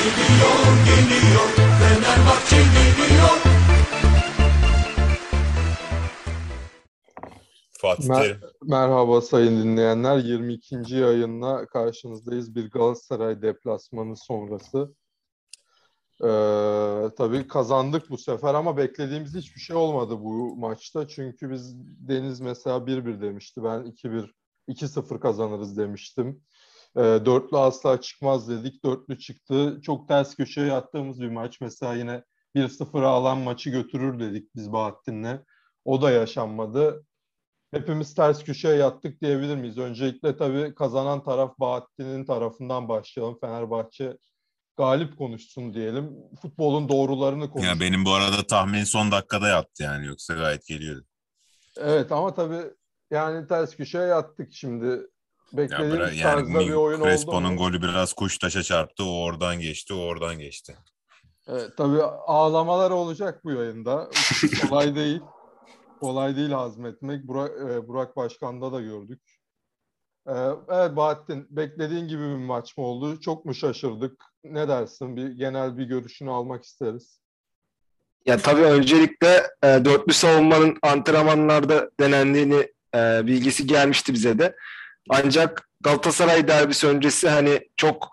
Geliyor, geliyor, Fenerbahçe geliyor. Fatih Mer-. Merhaba sayın dinleyenler. 22. yayınla karşınızdayız. Bir Galatasaray deplasmanı sonrası. Ee, tabii kazandık bu sefer ama beklediğimiz hiçbir şey olmadı bu maçta. Çünkü biz Deniz mesela 1-1 demişti. Ben 2-1, 2-0 kazanırız demiştim. Ee, dörtlü asla çıkmaz dedik. Dörtlü çıktı. Çok ters köşeye yattığımız bir maç. Mesela yine 1-0 alan maçı götürür dedik biz Bahattin'le. O da yaşanmadı. Hepimiz ters köşeye yattık diyebilir miyiz? Öncelikle tabii kazanan taraf Bahattin'in tarafından başlayalım. Fenerbahçe galip konuşsun diyelim. Futbolun doğrularını konuşsun. Ya benim bu arada tahmin son dakikada yattı yani yoksa gayet geliyordu. Evet ama tabii yani ters köşeye yattık şimdi. Ya Beklediğimiz bıra- yani tarzda bir oyun oldu Crespo'nun mu? golü biraz kuştaşa çarptı. O oradan geçti, o oradan geçti. Evet, tabii ağlamalar olacak bu yayında. Kolay değil. Kolay değil hazmetmek. Burak, e, Burak Başkan'da da gördük. E, evet Bahattin, beklediğin gibi bir maç mı oldu? Çok mu şaşırdık? Ne dersin? Bir genel bir görüşünü almak isteriz. Ya tabii öncelikle e, dörtlü savunmanın antrenmanlarda denendiğini e, bilgisi gelmişti bize de. Ancak Galatasaray derbisi öncesi hani çok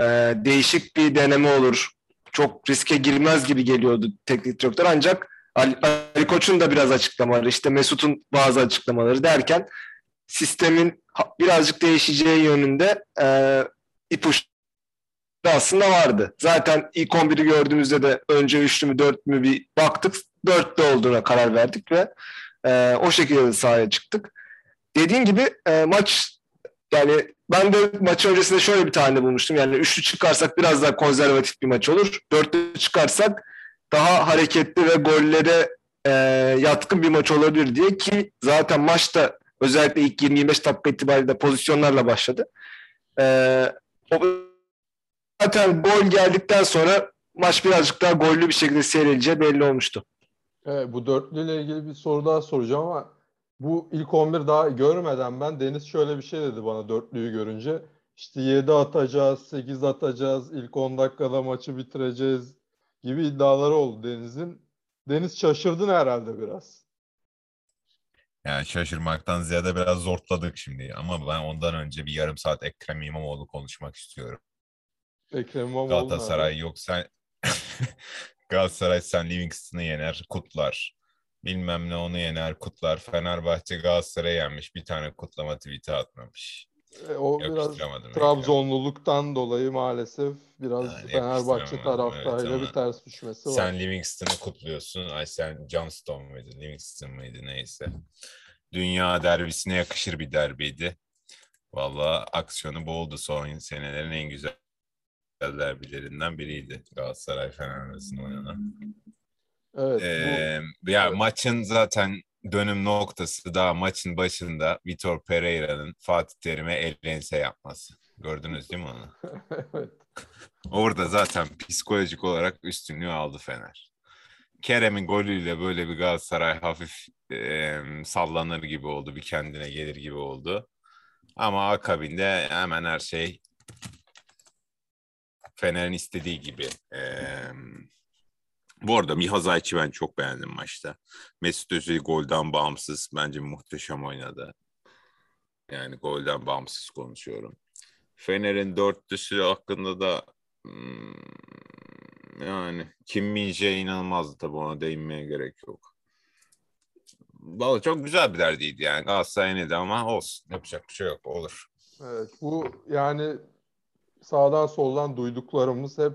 e, değişik bir deneme olur. Çok riske girmez gibi geliyordu teknik direktör. Ancak Ali, Ali Koç'un da biraz açıklamaları, işte Mesut'un bazı açıklamaları derken sistemin birazcık değişeceği yönünde e, ipuçları aslında vardı. Zaten ilk 11'i gördüğümüzde de önce üçlü mü dört mü bir baktık. Dörtlü olduğuna karar verdik ve e, o şekilde de sahaya çıktık. Dediğin gibi e, maç yani ben de maç öncesinde şöyle bir tane bulmuştum. Yani üçlü çıkarsak biraz daha konservatif bir maç olur. Dörtlü çıkarsak daha hareketli ve gollere e, yatkın bir maç olabilir diye ki zaten maçta özellikle ilk 20-25 dakika itibariyle pozisyonlarla başladı. E, o zaten gol geldikten sonra maç birazcık daha gollü bir şekilde seyredileceği belli olmuştu. Evet, bu dörtlüyle ilgili bir soru daha soracağım ama bu ilk 11 daha görmeden ben Deniz şöyle bir şey dedi bana dörtlüyü görünce. İşte 7 atacağız, 8 atacağız, ilk 10 dakikada maçı bitireceğiz gibi iddiaları oldu Deniz'in. Deniz şaşırdın herhalde biraz. Yani şaşırmaktan ziyade biraz zortladık şimdi. Ama ben ondan önce bir yarım saat Ekrem İmamoğlu konuşmak istiyorum. Ekrem İmamoğlu Galatasaray yok sen Galatasaray sen Livingston'ı yener, kutlar. Bilmem ne onu yener, kutlar. Fenerbahçe Galatasaray'ı yenmiş. Bir tane kutlama tweet'i atmamış. E, o biraz. Trabzonluluktan dolayı maalesef biraz Yani Fenerbahçe taraftarıyla evet bir ters düşmesi var. Sen Livingston'ı kutluyorsun. Ay sen Johnston muydu? Livingston mıydı? Neyse. Dünya derbisine yakışır bir derbiydi. Vallahi aksiyonu boldu. Son senelerin en güzel derbilerinden biriydi. Galatasaray Fener arasında oynanan. Evet, bu Ee, ya evet. maçın zaten dönüm noktası daha maçın başında Vitor Pereira'nın Fatih Terim'e el ense yapması. Gördünüz değil mi onu? evet. Orada zaten psikolojik olarak üstünlüğü aldı Fener. Kerem'in golüyle böyle bir Galatasaray hafif e, sallanır gibi oldu, bir kendine gelir gibi oldu. Ama akabinde hemen her şey Fener'in istediği gibi. E, bu arada Miha Zayç'i ben çok beğendim maçta. Mesut Özil golden bağımsız bence muhteşem oynadı. Yani golden bağımsız konuşuyorum. Fener'in dörtlüsü hakkında da hmm, yani Kim Min-jae inanılmazdı tabii ona değinmeye gerek yok. Vallahi çok güzel bir derdiydi yani Galatasaray de ama olsun. Yapacak bir şey yok olur. Evet, bu yani sağdan soldan duyduklarımız hep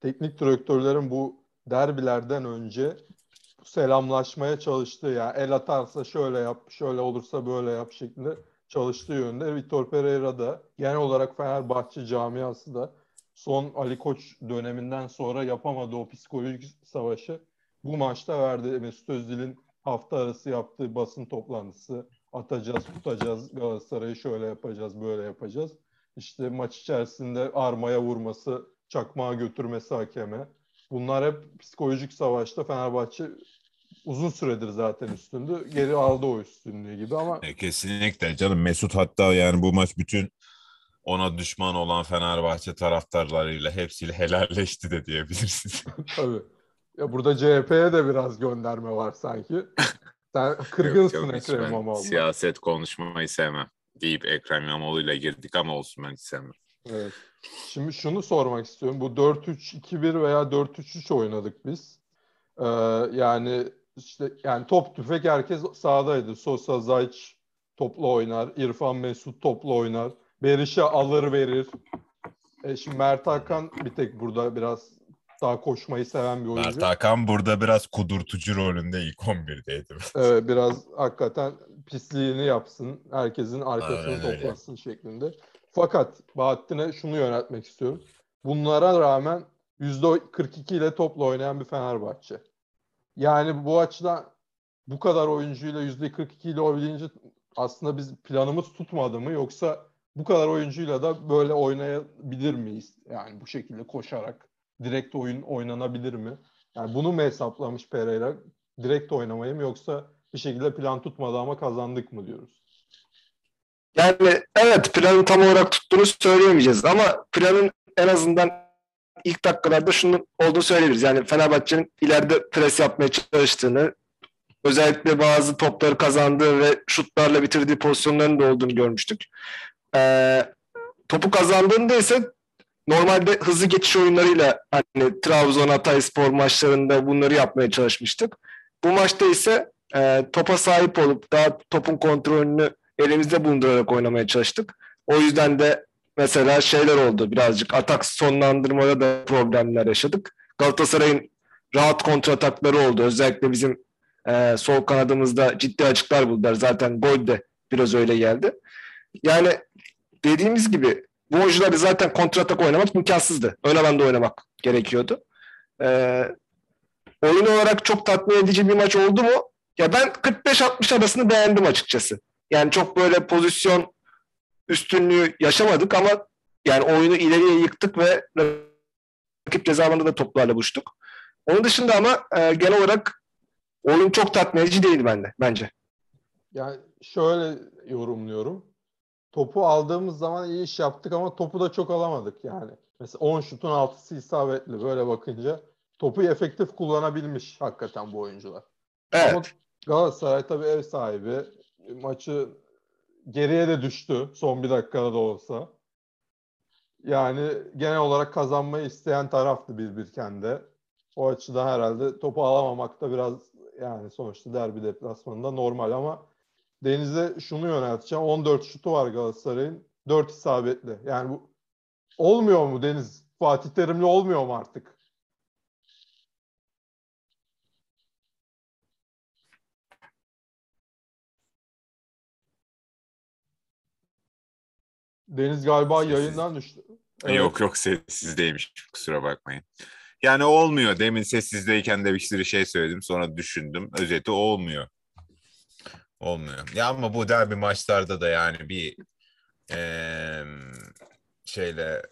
teknik direktörlerin bu derbilerden önce selamlaşmaya çalıştığı yani el atarsa şöyle yap, şöyle olursa böyle yap şeklinde çalıştığı yönde. Vitor Pereira da genel olarak Fenerbahçe camiası da son Ali Koç döneminden sonra yapamadığı o psikolojik savaşı bu maçta verdi. Mesut Özil'in hafta arası yaptığı basın toplantısı atacağız, tutacağız, Galatasaray'ı şöyle yapacağız, böyle yapacağız. İşte maç içerisinde armaya vurması, çakmağa götürmesi hakeme. Bunlar hep psikolojik savaşta Fenerbahçe uzun süredir zaten üstündü. Geri aldı o üstünlüğü gibi ama E, kesinlikle canım Mesut hatta yani bu maç bütün ona düşman olan Fenerbahçe taraftarlarıyla hepsiyle helalleşti de diyebiliriz. Tabii. Ya burada CHP'ye de biraz gönderme var sanki. Sen kırgınsın Yok, yok, Ekrem ben İmamoğlu'na. Siyaset konuşmayı sevmem. Deyip Ekrem İmamoğlu'yla girdik ama olsun ben hiç sevmem. Evet. Şimdi şunu sormak istiyorum. Bu 4-3-2-1 veya 4-3-3 oynadık biz. Ee, yani işte yani top tüfek herkes sahadaydı. Sosa, Zayç toplu oynar. İrfan Mesut toplu oynar. Berisha alır verir. E şimdi Mert Hakan bir tek burada biraz daha koşmayı seven bir oyuncu. Mert Hakan burada biraz kudurtucu rolünde ilk 11'deydi. Evet, biraz hakikaten pisliğini yapsın. Herkesin arkasını Aynen öyle. toplasın şeklinde. Fakat Bahattin'e şunu yöneltmek istiyorum. Bunlara rağmen %42 ile topla oynayan bir Fenerbahçe. Yani bu açıdan bu kadar oyuncuyla %42 ile oynayınca aslında biz planımız tutmadı mı yoksa bu kadar oyuncuyla da böyle oynayabilir miyiz? Yani bu şekilde koşarak direkt oyun oynanabilir mi? Yani bunu mu hesaplamış Pereira? Direkt oynamayı mı yoksa bir şekilde plan tutmadı ama kazandık mı diyoruz? Yani evet planın tam olarak tuttuğunu söyleyemeyeceğiz ama planın en azından ilk dakikalarda şunun olduğunu söyleyebiliriz. Yani Fenerbahçe'nin ileride pres yapmaya çalıştığını, özellikle bazı topları kazandığı ve şutlarla bitirdiği pozisyonların da olduğunu görmüştük. Ee, topu kazandığında ise normalde hızlı geçiş oyunlarıyla hani Trabzon, Hatayspor maçlarında bunları yapmaya çalışmıştık. Bu maçta ise e, topa sahip olup daha topun kontrolünü elimizde bulundurarak oynamaya çalıştık. O yüzden de mesela şeyler oldu birazcık atak sonlandırmada da problemler yaşadık. Galatasaray'ın rahat kontratakları oldu. Özellikle bizim e, sol kanadımızda ciddi açıklar buldular. Zaten gol de biraz öyle geldi. Yani dediğimiz gibi bu oyuncularda zaten kontratak oynamak imkansızdı. Ön alanda oynamak gerekiyordu. E, oyun olarak çok tatmin edici bir maç oldu mu? Ya ben 45-60 arasını beğendim açıkçası. Yani çok böyle pozisyon üstünlüğü yaşamadık ama yani oyunu ileriye yıktık ve rakip ceza alanında da toplarla buluştuk. Onun dışında ama e, genel olarak oyun çok tatmin edici değildi bende bence. Yani şöyle yorumluyorum. Topu aldığımız zaman iyi iş yaptık ama topu da çok alamadık yani. Mesela 10 şutun 6'sı isabetli böyle bakınca. Topu efektif kullanabilmiş hakikaten bu oyuncular. Evet. Ama Galatasaray tabii ev sahibi. Maçı geriye de düştü son bir dakikada da olsa. Yani genel olarak kazanmayı isteyen taraftı bir birken de. O açıdan herhalde topu alamamak da biraz yani sonuçta derbi deplasmanında normal ama Deniz'e şunu yönelteceğim. 14 şutu var Galatasaray'ın. 4 isabetli. Yani bu olmuyor mu Deniz? Fatih Terimli olmuyor mu artık? Deniz galiba Sessiz. yayından düştü. Evet. Yok yok sessizdeymiş kusura bakmayın. Yani olmuyor. Demin sessizdeyken de bir sürü şey söyledim. Sonra düşündüm. Özeti olmuyor. Olmuyor. Ya ama bu derbi maçlarda da yani bir eee, şeyle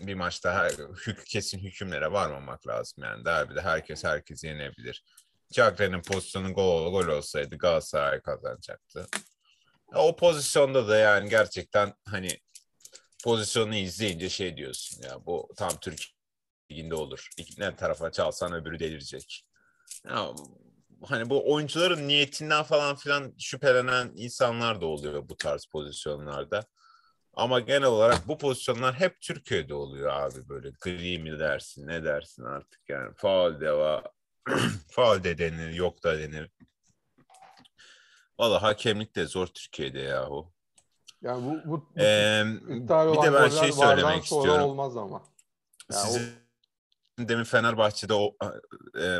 bir maçta her, hük, kesin hükümlere varmamak lazım. Yani derbide herkes herkesi yenebilir. Cagney'in pozisyonu gol, gol olsaydı Galatasaray kazanacaktı. O pozisyonda da yani gerçekten hani pozisyonu izleyince şey diyorsun ya bu tam Türkiye liginde olur. İki ne tarafa çalsan öbürü delirecek. Ya, hani bu oyuncuların niyetinden falan filan şüphelenen insanlar da oluyor bu tarz pozisyonlarda. Ama genel olarak bu pozisyonlar hep Türkiye'de oluyor abi böyle gri mi dersin ne dersin artık yani faul de var faul de denir yok da denir. Valla hakemlik de zor Türkiye'de yahu. Yani bu, bu, bu Ee, bir de ben şey söylemek istiyorum. olmaz ama. Ya o- Sizin demin Fenerbahçe'de o e,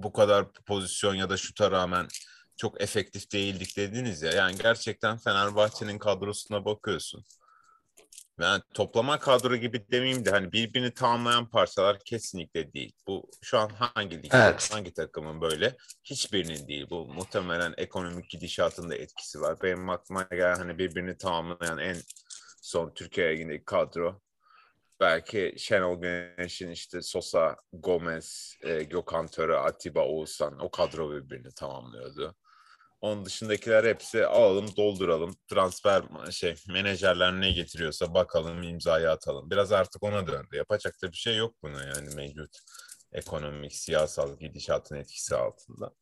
bu kadar pozisyon ya da şuta rağmen çok efektif değildik dediniz ya. Yani gerçekten Fenerbahçe'nin kadrosuna bakıyorsun. Yani toplama kadro gibi demeyeyim de hani birbirini tamamlayan parçalar kesinlikle değil. Bu şu an hangi lig, Evet. hangi takımın böyle? Hiçbirinin değil. Bu muhtemelen ekonomik gidişatın da etkisi var. Benim aklıma gelen hani birbirini tamamlayan en son Türkiye Ligi'ndeki kadro belki Şenol Güneş'in işte Sosa, Gomez, e, Gökhan Töre, Atiba, Oğuzhan o kadro birbirini tamamlıyordu. Onun dışındakiler hepsi alalım, dolduralım. Transfer şey menajerler ne getiriyorsa bakalım, imzayı atalım. Biraz artık ona döndü. Yapacak da bir şey yok buna yani mevcut ekonomik, siyasal gidişatın etkisi altında.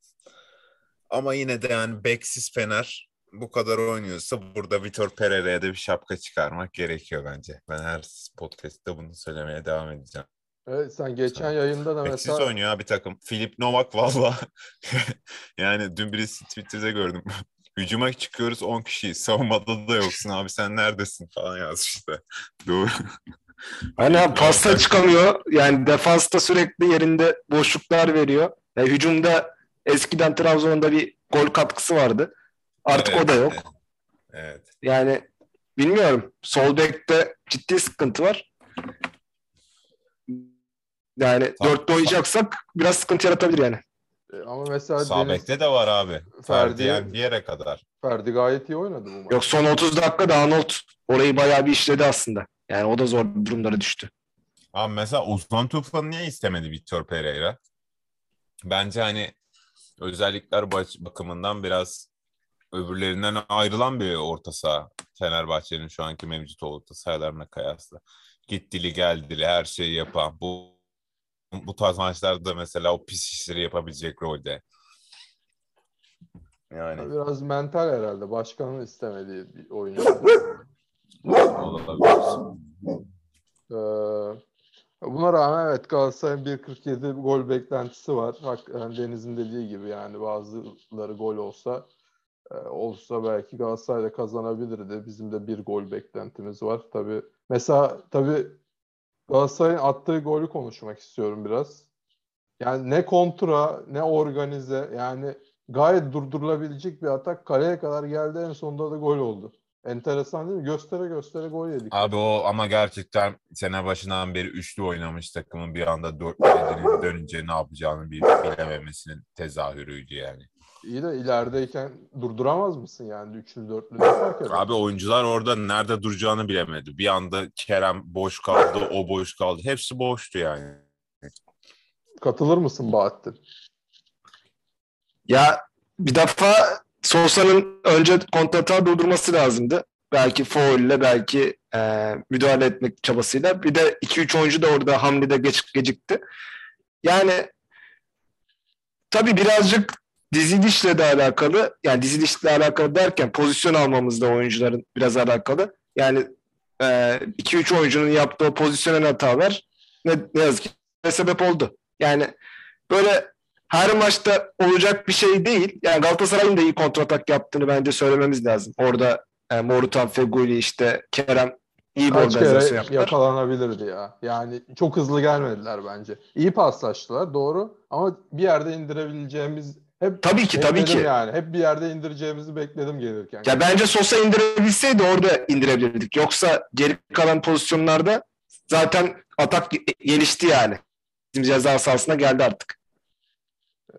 Ama yine de yani beksiz Fener bu kadar oynuyorsa burada Vitor Pereira'ya da bir şapka çıkarmak gerekiyor bence. Ben her podcast'te bunu söylemeye devam edeceğim. Evet, sen geçen yayında da Beksiz mesela oynuyor abi takım. Filip Novak valla. yani dün birisi Twitter'da gördüm. Hücuma çıkıyoruz 10 kişi. Savunmada da yoksun abi sen neredesin falan yazmıştı. Doğru. Hani ha, pasta çıkamıyor. Yani defansta sürekli yerinde boşluklar veriyor. Yani hücumda eskiden Trabzon'da bir gol katkısı vardı. Artık Evet, o da yok. evet. Evet. Yani bilmiyorum. Sol bekte ciddi sıkıntı var. Yani dörtte oynayacaksak biraz sıkıntı yaratabilir yani. e, ama mesela Sağ Deniz de var abi. Ferdi- yani bir yere kadar. Ferdi gayet iyi oynadı bu maç. Yok son 30 dakikada Arnold orayı bayağı bir işledi aslında. Yani o da zor durumlara düştü. Abi mesela Osman Tufan'ı niye istemedi Vitor Pereira? Bence hani özellikler baş- bakımından biraz öbürlerinden ayrılan bir orta saha. Fenerbahçe'nin şu anki mevcut orta sahalarına kıyasla. Gittili geldili her şeyi yapan. Bu bu tarz maçlarda mesela o pis işleri yapabilecek rolde. Yani Biraz mental herhalde. Başkanın istemediği bir olabilir. Ee, buna rağmen evet Galatasaray'ın 1.47 gol beklentisi var. Hak, yani Deniz'in dediği gibi yani bazıları gol olsa e, olsa belki Galatasaray da kazanabilirdi. Bizim de bir gol beklentimiz var. Tabii mesela tabii Galatasaray'ın attığı golü konuşmak istiyorum biraz. Yani ne kontra ne organize yani gayet durdurulabilecek bir atak kaleye kadar geldi en sonunda da gol oldu. Enteresan değil mi? Göstere göstere gol yedik. Abi o ama gerçekten sene başından beri üçlü oynamış takımın bir anda dörtlü dönünce ne yapacağını bilememesinin tezahürüydü yani. İyi de ilerideyken durduramaz mısın yani üçlü dörtlü ne fark eder? Abi oyuncular orada nerede duracağını bilemedi. Bir anda Kerem boş kaldı, o boş kaldı. Hepsi boştu yani. Katılır mısın Bahattin? Ya bir defa Sosa'nın önce kontratağı durdurması lazımdı. Belki faulle belki e, müdahale etmek çabasıyla. Bir de 2-3 oyuncu da orada hamlede geç, gecikti. Yani tabii birazcık dizilişle de alakalı. Yani dizilişle alakalı derken pozisyon almamızda oyuncuların biraz alakalı. Yani 2-3 oyuncunun yaptığı pozisyonel hatalar ne, ne yazık ki sebep oldu. Yani böyle her maçta olacak bir şey değil. Yani Galatasaray'ın da iyi kontratak yaptığını bence söylememiz lazım. Orada e, Morutan, Feguli, işte Kerem iyi bir organizasyon yaptılar. yakalanabilirdi ya. Yani çok hızlı gelmediler bence. İyi paslaştılar doğru ama bir yerde indirebileceğimiz hep Tabii ki, tabii ki. yani. Hep bir yerde indireceğimizi bekledim gelirken. Ya bence Sosa indirebilseydi orada indirebilirdik. Yoksa geri kalan pozisyonlarda zaten atak gelişti yani. Bizim ceza sahasına geldi artık.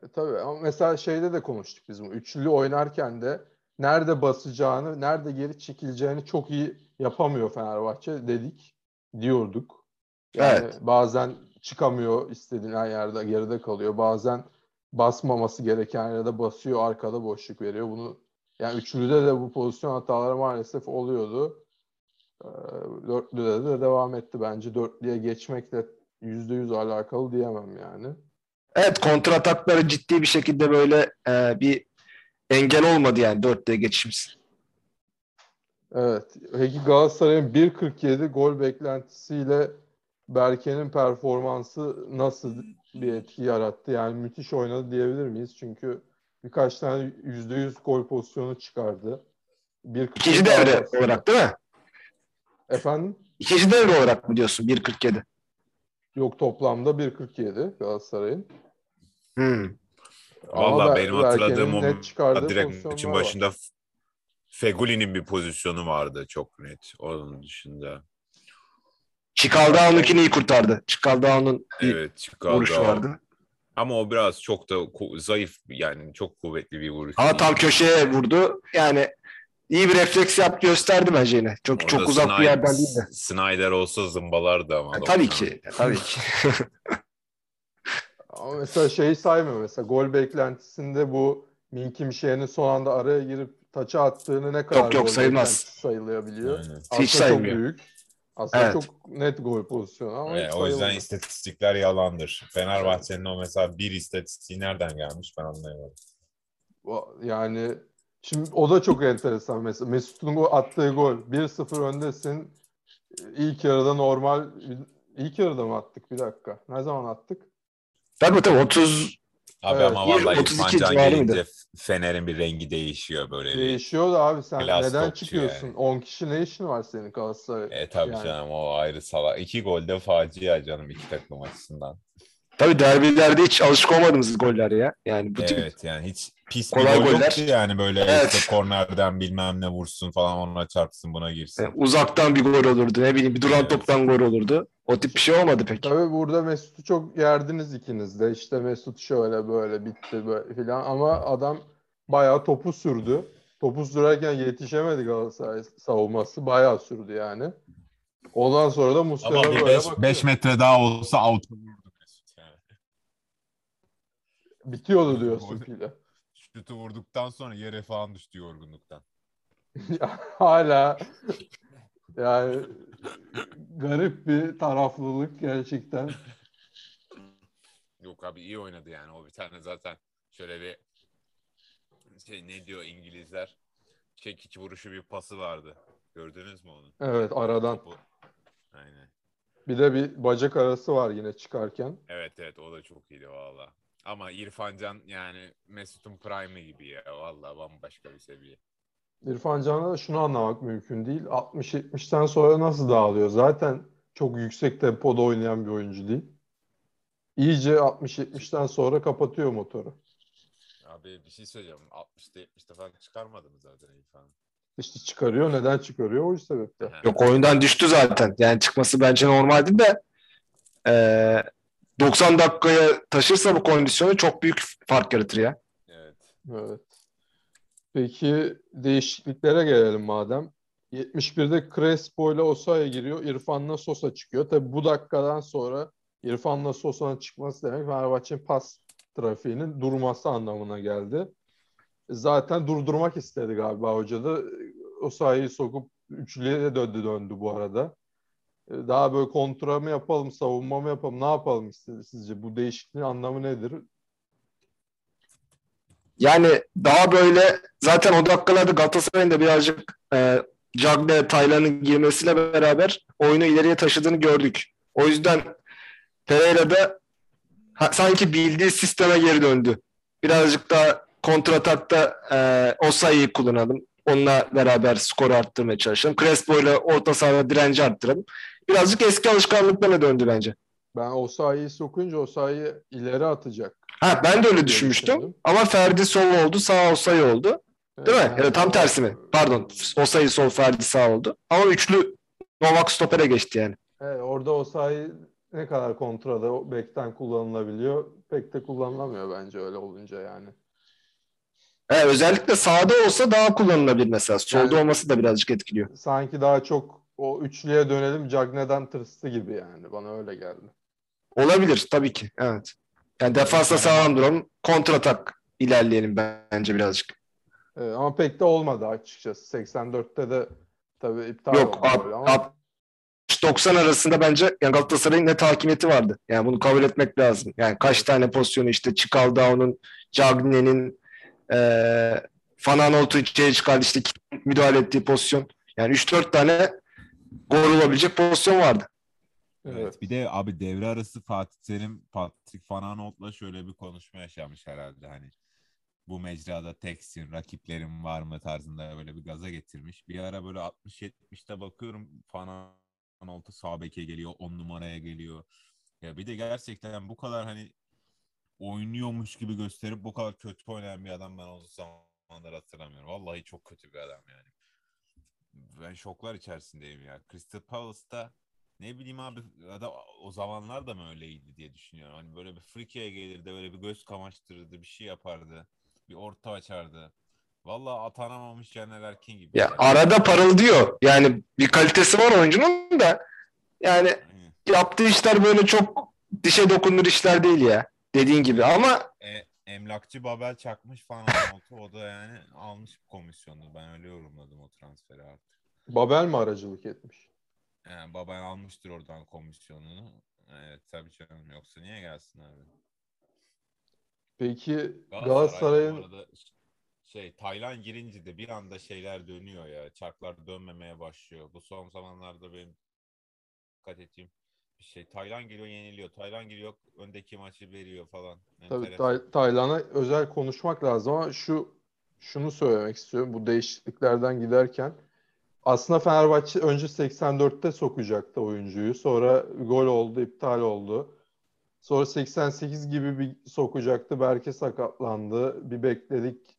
E, Tabii ama mesela şeyde de konuştuk biz bu. Üçlü oynarken de nerede basacağını, nerede geri çekileceğini çok iyi yapamıyor Fenerbahçe dedik, diyorduk. Yani Evet. bazen çıkamıyor istediğin her yerde geride kalıyor. Bazen basmaması gereken yerde basıyor, arkada boşluk veriyor. Bunu yani üçlüde de bu pozisyon hataları maalesef oluyordu. Ee, Dörtlüde de devam etti bence. Dörtlüye geçmekle %100 alakalı diyemem yani. Evet kontratakları ciddi bir şekilde böyle e, bir engel olmadı yani dörtlüğe geçişimiz. Evet. Peki Galatasaray'ın 1.47 gol beklentisiyle Berke'nin performansı nasıl bir etki yarattı? Yani müthiş oynadı diyebilir miyiz? Çünkü birkaç tane %100 gol pozisyonu çıkardı. 1.47 İkinci devre arasında. olarak değil mi? Efendim? İkinci devre olarak mı diyorsun 1.47? Yok toplamda 1.47 Galatasaray'ın. Hmm. Valla benim hatırladığım o direkt maçın var. başında Feguli'nin bir pozisyonu vardı çok net. Onun dışında. Çikaldao'nunkini iyi kurtardı. Çikaldao'nun bir Evet çıkardı. vuruşu vardı. Ama o biraz çok da ku- zayıf yani çok kuvvetli bir vuruş. Ama tam köşeye vurdu. Yani iyi bir refleks yap gösterdi bence yine. Çok Orada çok uzak bir Snyder- yerden değil de. Snyder olsa zımbalardı ama. Yani tabii ki. Tabii ki. Ama mesela şeyi saymıyor mesela gol beklentisinde bu Minkim şeyinin son anda araya girip taça attığını ne kadar Yok, yok, sayılmaz. sayılabiliyor. Aynen. Aslında Hiç çok sayılmıyor. büyük. Aslında Evet. çok net gol pozisyonu ama hiç o yüzden istatistikler yalandır. Fenerbahçe'nin o mesela bir istatistiği nereden gelmiş ben anlayamadım. Yani şimdi o da çok enteresan mesela. Mesut'un o attığı gol 1-0 öndesin. İlk yarıda normal ilk yarıda mı attık? Bir dakika. Ne zaman attık? Tabii tabii 30 Abi Evet. ama vallahi 32 İrfan Can gelince? Fener'in bir rengi değişiyor böyle bir. Değişiyor da abi sen neden çıkıyorsun? yani. 10 kişi ne işin var senin Galatasaray? E tabii Yani. canım o ayrı salak. İki golde facia canım iki takım açısından. Tabii derbilerde hiç alışık olmadığımız goller ya. Yani bu tip Evet yani hiç pis Kolay bir gol goller. yoktu yani böyle Evet. işte kornerden bilmem ne vursun falan ona çarpsın buna girsin. e, uzaktan bir gol olurdu. Ne bileyim bir duran Evet. toptan gol olurdu. O tip bir şey olmadı pek. Tabii burada Mesut'u çok yerdiniz ikiniz de. İşte Mesut şöyle böyle bitti böyle filan ama adam bayağı topu sürdü. Topu sürerken yetişemedi Galatasaray savunması. Bayağı sürdü yani. Ondan sonra da Muslera Ama bir böyle 5 bakıyor. metre daha olsa out yani. Bitiyordu diyorsun pile. Şutu vurduktan sonra yere falan düştü yorgunluktan. Hala yani garip bir taraflılık gerçekten. Yok abi iyi oynadı yani o bir tane zaten şöyle bir şey ne diyor İngilizler çekiç vuruşu bir pası vardı. Gördünüz mü onu? Evet aradan. Topu- Aynen. Bir de bir bacak arası var yine çıkarken. Evet evet o da çok iyiydi valla. Ama İrfan Can yani Mesut'un prime'ı gibi ya valla bambaşka bir seviye. İrfan Can'da da şunu anlamak mümkün değil. 60-70'ten sonra nasıl dağılıyor? Zaten çok yüksek tempoda oynayan bir oyuncu değil. İyice 60-70'ten sonra kapatıyor motoru. Abi bir şey söyleyeceğim. 60'ta 70'te falan çıkarmadı mı zaten İrfan? İşte çıkarıyor. Neden çıkarıyor? O sebepten. Yok oyundan düştü zaten. Yani çıkması bence normaldi de eee, 90 dakikaya taşırsa bu kondisyonu çok büyük fark yaratır ya. Evet. Evet. Peki değişikliklere gelelim madem. 71'de Crespo ile Osayi giriyor. İrfan'la Sosa çıkıyor. Tabi bu dakikadan sonra İrfan'la Sosa'nın çıkması demek Fenerbahçe'nin pas trafiğinin durması anlamına geldi. Zaten durdurmak istedi galiba hoca da. Osayi'yi sokup üçlüye döndü döndü bu arada. Daha böyle kontra mı yapalım, savunma mı yapalım, ne yapalım sizce? Bu değişikliğin anlamı nedir? Yani daha böyle zaten o dakikalarda Galatasaray'ın da birazcık e, Cagne, Taylan'ın girmesiyle beraber oyunu ileriye taşıdığını gördük. O yüzden Pereira da sanki bildiği sisteme geri döndü. Birazcık daha kontratakta e, Osayi'yi kullanalım. Onunla beraber skoru arttırmaya çalışalım. Crespo ile orta sahada direnci arttıralım. Birazcık eski alışkanlıklarına döndü bence. Ben Osayi'yi sokunca Osayi ileri atacak. Ha ben de öyle düşünmüştüm. Ama Ferdi sol oldu, sağ Osayi oldu. Değil mi? Yani Ya da tam o- tersi mi? Pardon. Osayi sol, Ferdi sağ oldu. Ama üçlü Novak stopere geçti yani. Evet, orada Osayi ne kadar kontrada o bekten kullanılabiliyor pek de kullanılamıyor bence öyle olunca yani. Evet, özellikle sağda olsa daha kullanılabilir mesela. Solda Yani- olması da birazcık etkiliyor. Sanki daha çok o üçlüye dönelim Cagne'den tırstı gibi yani bana öyle geldi. Olabilir tabii ki. Evet. Yani defansa sağlam duralım. Kontratak ilerleyelim bence birazcık. Evet, ama pek de olmadı açıkçası. 84'te de tabii iptal Yok oldu böyle ama 90 arasında bence yani Galatasaray'ın net hakimiyeti vardı. Yani bunu kabul etmek lazım. Yani kaç tane pozisyonu işte Çikaldağ'ın, Cagne'nin eee Fananolt'u içeri çıkardı işte müdahale ettiği pozisyon. Yani 3-4 tane gol olabilecek pozisyon vardı. Evet. Evet. Bir de abi devre arası Fatih Terim Patrick Van Aanholt'la şöyle bir konuşma yaşamış herhalde hani bu mecrada teksin, rakiplerim var mı tarzında böyle bir gaza getirmiş. Bir ara böyle 60-70'te bakıyorum Van Aanholt'u sağ beke geliyor, 10 numaraya geliyor. Ya bir de gerçekten bu kadar hani oynuyormuş gibi gösterip bu kadar kötü oynayan bir adam ben o zamanlar hatırlamıyorum. Vallahi çok kötü bir adam yani. Ben şoklar içerisindeyim ya. Crystal Palace'ta ne bileyim abi ya da o zamanlar da mı öyleydi diye düşünüyorum. Hani böyle bir frikiye gelirdi, böyle bir göz kamaştırırdı, bir şey yapardı. Bir orta açardı. Vallahi atanamamış Caner Erkin gibi. Ya arada parıldıyor. Yani bir kalitesi var oyuncunun da yani yaptığı işler böyle çok dişe dokunur işler değil ya. Dediğin gibi ama E, emlakçı Babel çakmış falan notu. O da yani almış komisyonu. Ben öyle yorumladım o transferi artık. Babel mi aracılık etmiş? Yani Babel almıştır oradan komisyonunu. Evet tabii canım. Yoksa niye gelsin abi? Peki Galatasaray Galatasaray'ın arada şey Taylan girince de bir anda şeyler dönüyor ya. Çarklar dönmemeye başlıyor. Bu son zamanlarda benim dikkat ettiğim bir şey. Taylan geliyor yeniliyor. Taylan geliyor öndeki maçı veriyor falan. Tabii Enteresan. Tay- Taylan'a özel konuşmak lazım ama şu şunu söylemek istiyorum bu değişikliklerden giderken. Aslında Fenerbahçe önce 84'te sokacaktı oyuncuyu. Sonra gol oldu, iptal oldu. Sonra 88 gibi bir sokacaktı. Berke sakatlandı. Bir bekledik.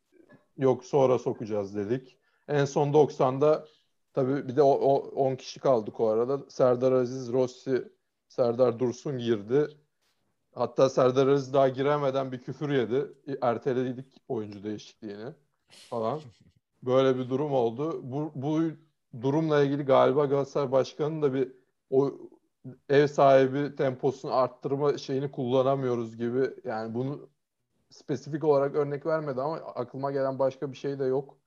Yok sonra sokacağız dedik. En son 90'da tabii bir de o, o 10 kişi kaldık o arada. Serdar Aziz, Rossi, Serdar Dursun girdi. Hatta Serdar Aziz daha giremeden bir küfür yedi. Erteledik oyuncu değişikliğini falan. Böyle bir durum oldu. Bu, bu durumla ilgili galiba Galatasaray Başkanı da bir o ev sahibi temposunu arttırma şeyini kullanamıyoruz gibi. Yani bunu spesifik olarak örnek vermedi ama aklıma gelen başka bir şey de yok.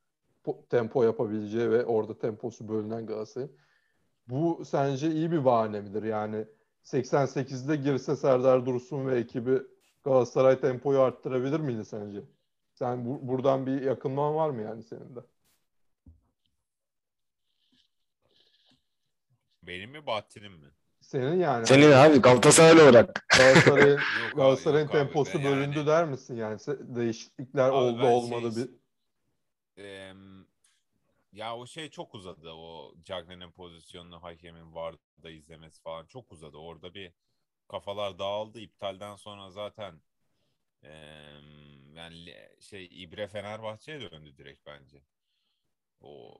Po- Tempo yapabileceği ve orada temposu bölünen Galatasaray'ın. Bu sence iyi bir bahane midir? Yani 88'de girse Serdar Dursun ve ekibi Galatasaray tempoyu arttırabilir miydi sence? Sen bu- buradan bir yakınman var mı yani senin de? Benim mi Bahattin'in mi? Senin yani Senin abi Galatasaraylı olarak. Galatasaray'ın Yok abi, Galatasaray'ın yok abi. temposu Ben bölündü yani- der misin yani? Değişiklikler Abi oldu ben şey- olmadı bir. Em, ya o şey çok uzadı. O Cagney'in pozisyonunu hakemin VAR'da izlemesi falan çok uzadı. Orada bir kafalar dağıldı. İptalden sonra zaten em, yani şey İbre Fenerbahçe'ye döndü direkt bence. O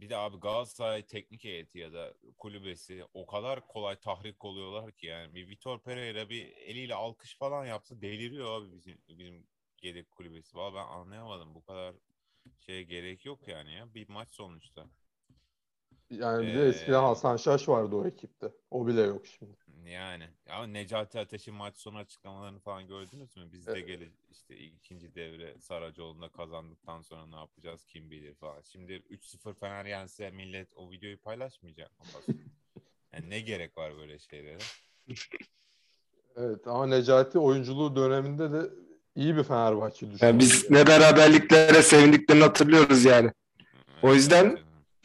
bir de abi Galatasaray teknik heyeti ya da kulübesi o kadar kolay tahrik oluyorlar ki yani bir Vitor Pereira bir eliyle alkış falan yapsa deliriyor abi bizim bizim yedek kulübesi. Valla ben anlayamadım bu kadar şeye gerek yok yani ya. Bir maç sonuçta. Yani bir de eskiden Ee, Hasan Şaş vardı o ekipte. O bile yok şimdi. Yani ama Necati Ateş'in maç sonu açıklamalarını falan gördünüz mü? Biz de Evet. gelir işte ikinci devre Saracoğlu'nda kazandıktan sonra ne yapacağız kim bilir falan. Şimdi 3-0 Fener yense millet o videoyu paylaşmayacak mı? Yani ne gerek var böyle şeylere? Evet ama Necati oyunculuğu döneminde de iyi bir Fenerbahçe düşmanı. Yani biz ne beraberliklere sevindiklerini hatırlıyoruz yani. O yüzden-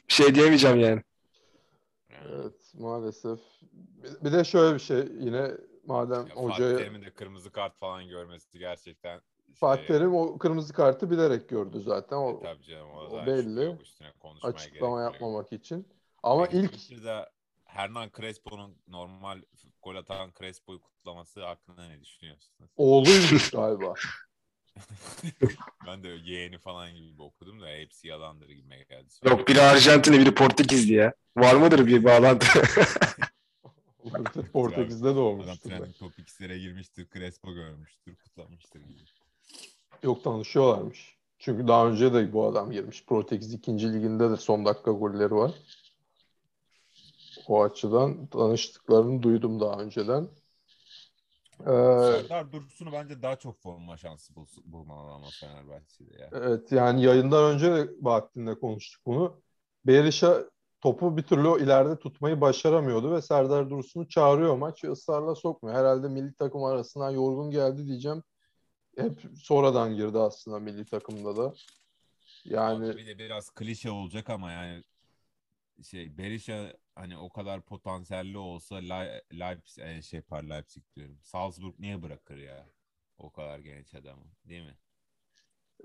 şey diyemeyeceğim yani. yani. Evet maalesef. Bir de şöyle bir şey yine madem Ya hocaya Fatih Terim'in de kırmızı kart falan görmesi gerçekten şey, Fatih Terim o kırmızı kartı bilerek gördü zaten. O, tabii canım o, o belli. açıklama bile yok. yapmamak için. Ama Peki ilk Twitter'da Hernan Crespo'nun normal gol atan Crespo'yu kutlaması hakkında ne düşünüyorsunuz? oğluymuş galiba. ben de yeğeni falan gibi okudum da hepsi yalandır gibi geldi. Yok biri Arjantinli biri Portekizli ya. Var mıdır bir bağlantı? Portekiz'de Adam doğmuştu. trending topikslere girmiştir, Crespo görmüştür, kutlamıştır gibi. Yok tanışıyorlarmış. Çünkü daha önce de bu adam girmiş. Portekiz 2. liginde de son dakika golleri var. O açıdan tanıştıklarını duydum daha önceden. Ee, Serdar Dursun'u bence daha çok forma şansı bul bulmalı ama Fenerbahçe'de ya. evet yani yayından önce de Bahattin'le konuştuk bunu. Berisha topu bir türlü ileride tutmayı başaramıyordu ve Serdar Dursun'u çağırıyor maç ısrarla sokmuyor. Herhalde milli takım arasından yorgun geldi diyeceğim. Hep sonradan girdi aslında milli takımda da. Yani Abi bir de biraz klişe olacak ama yani şey Berisha hani o kadar potansiyelli olsa Le- Leipzig e, şey par Leipzig diyorum. Salzburg niye bırakır ya? O kadar genç adamı, değil mi?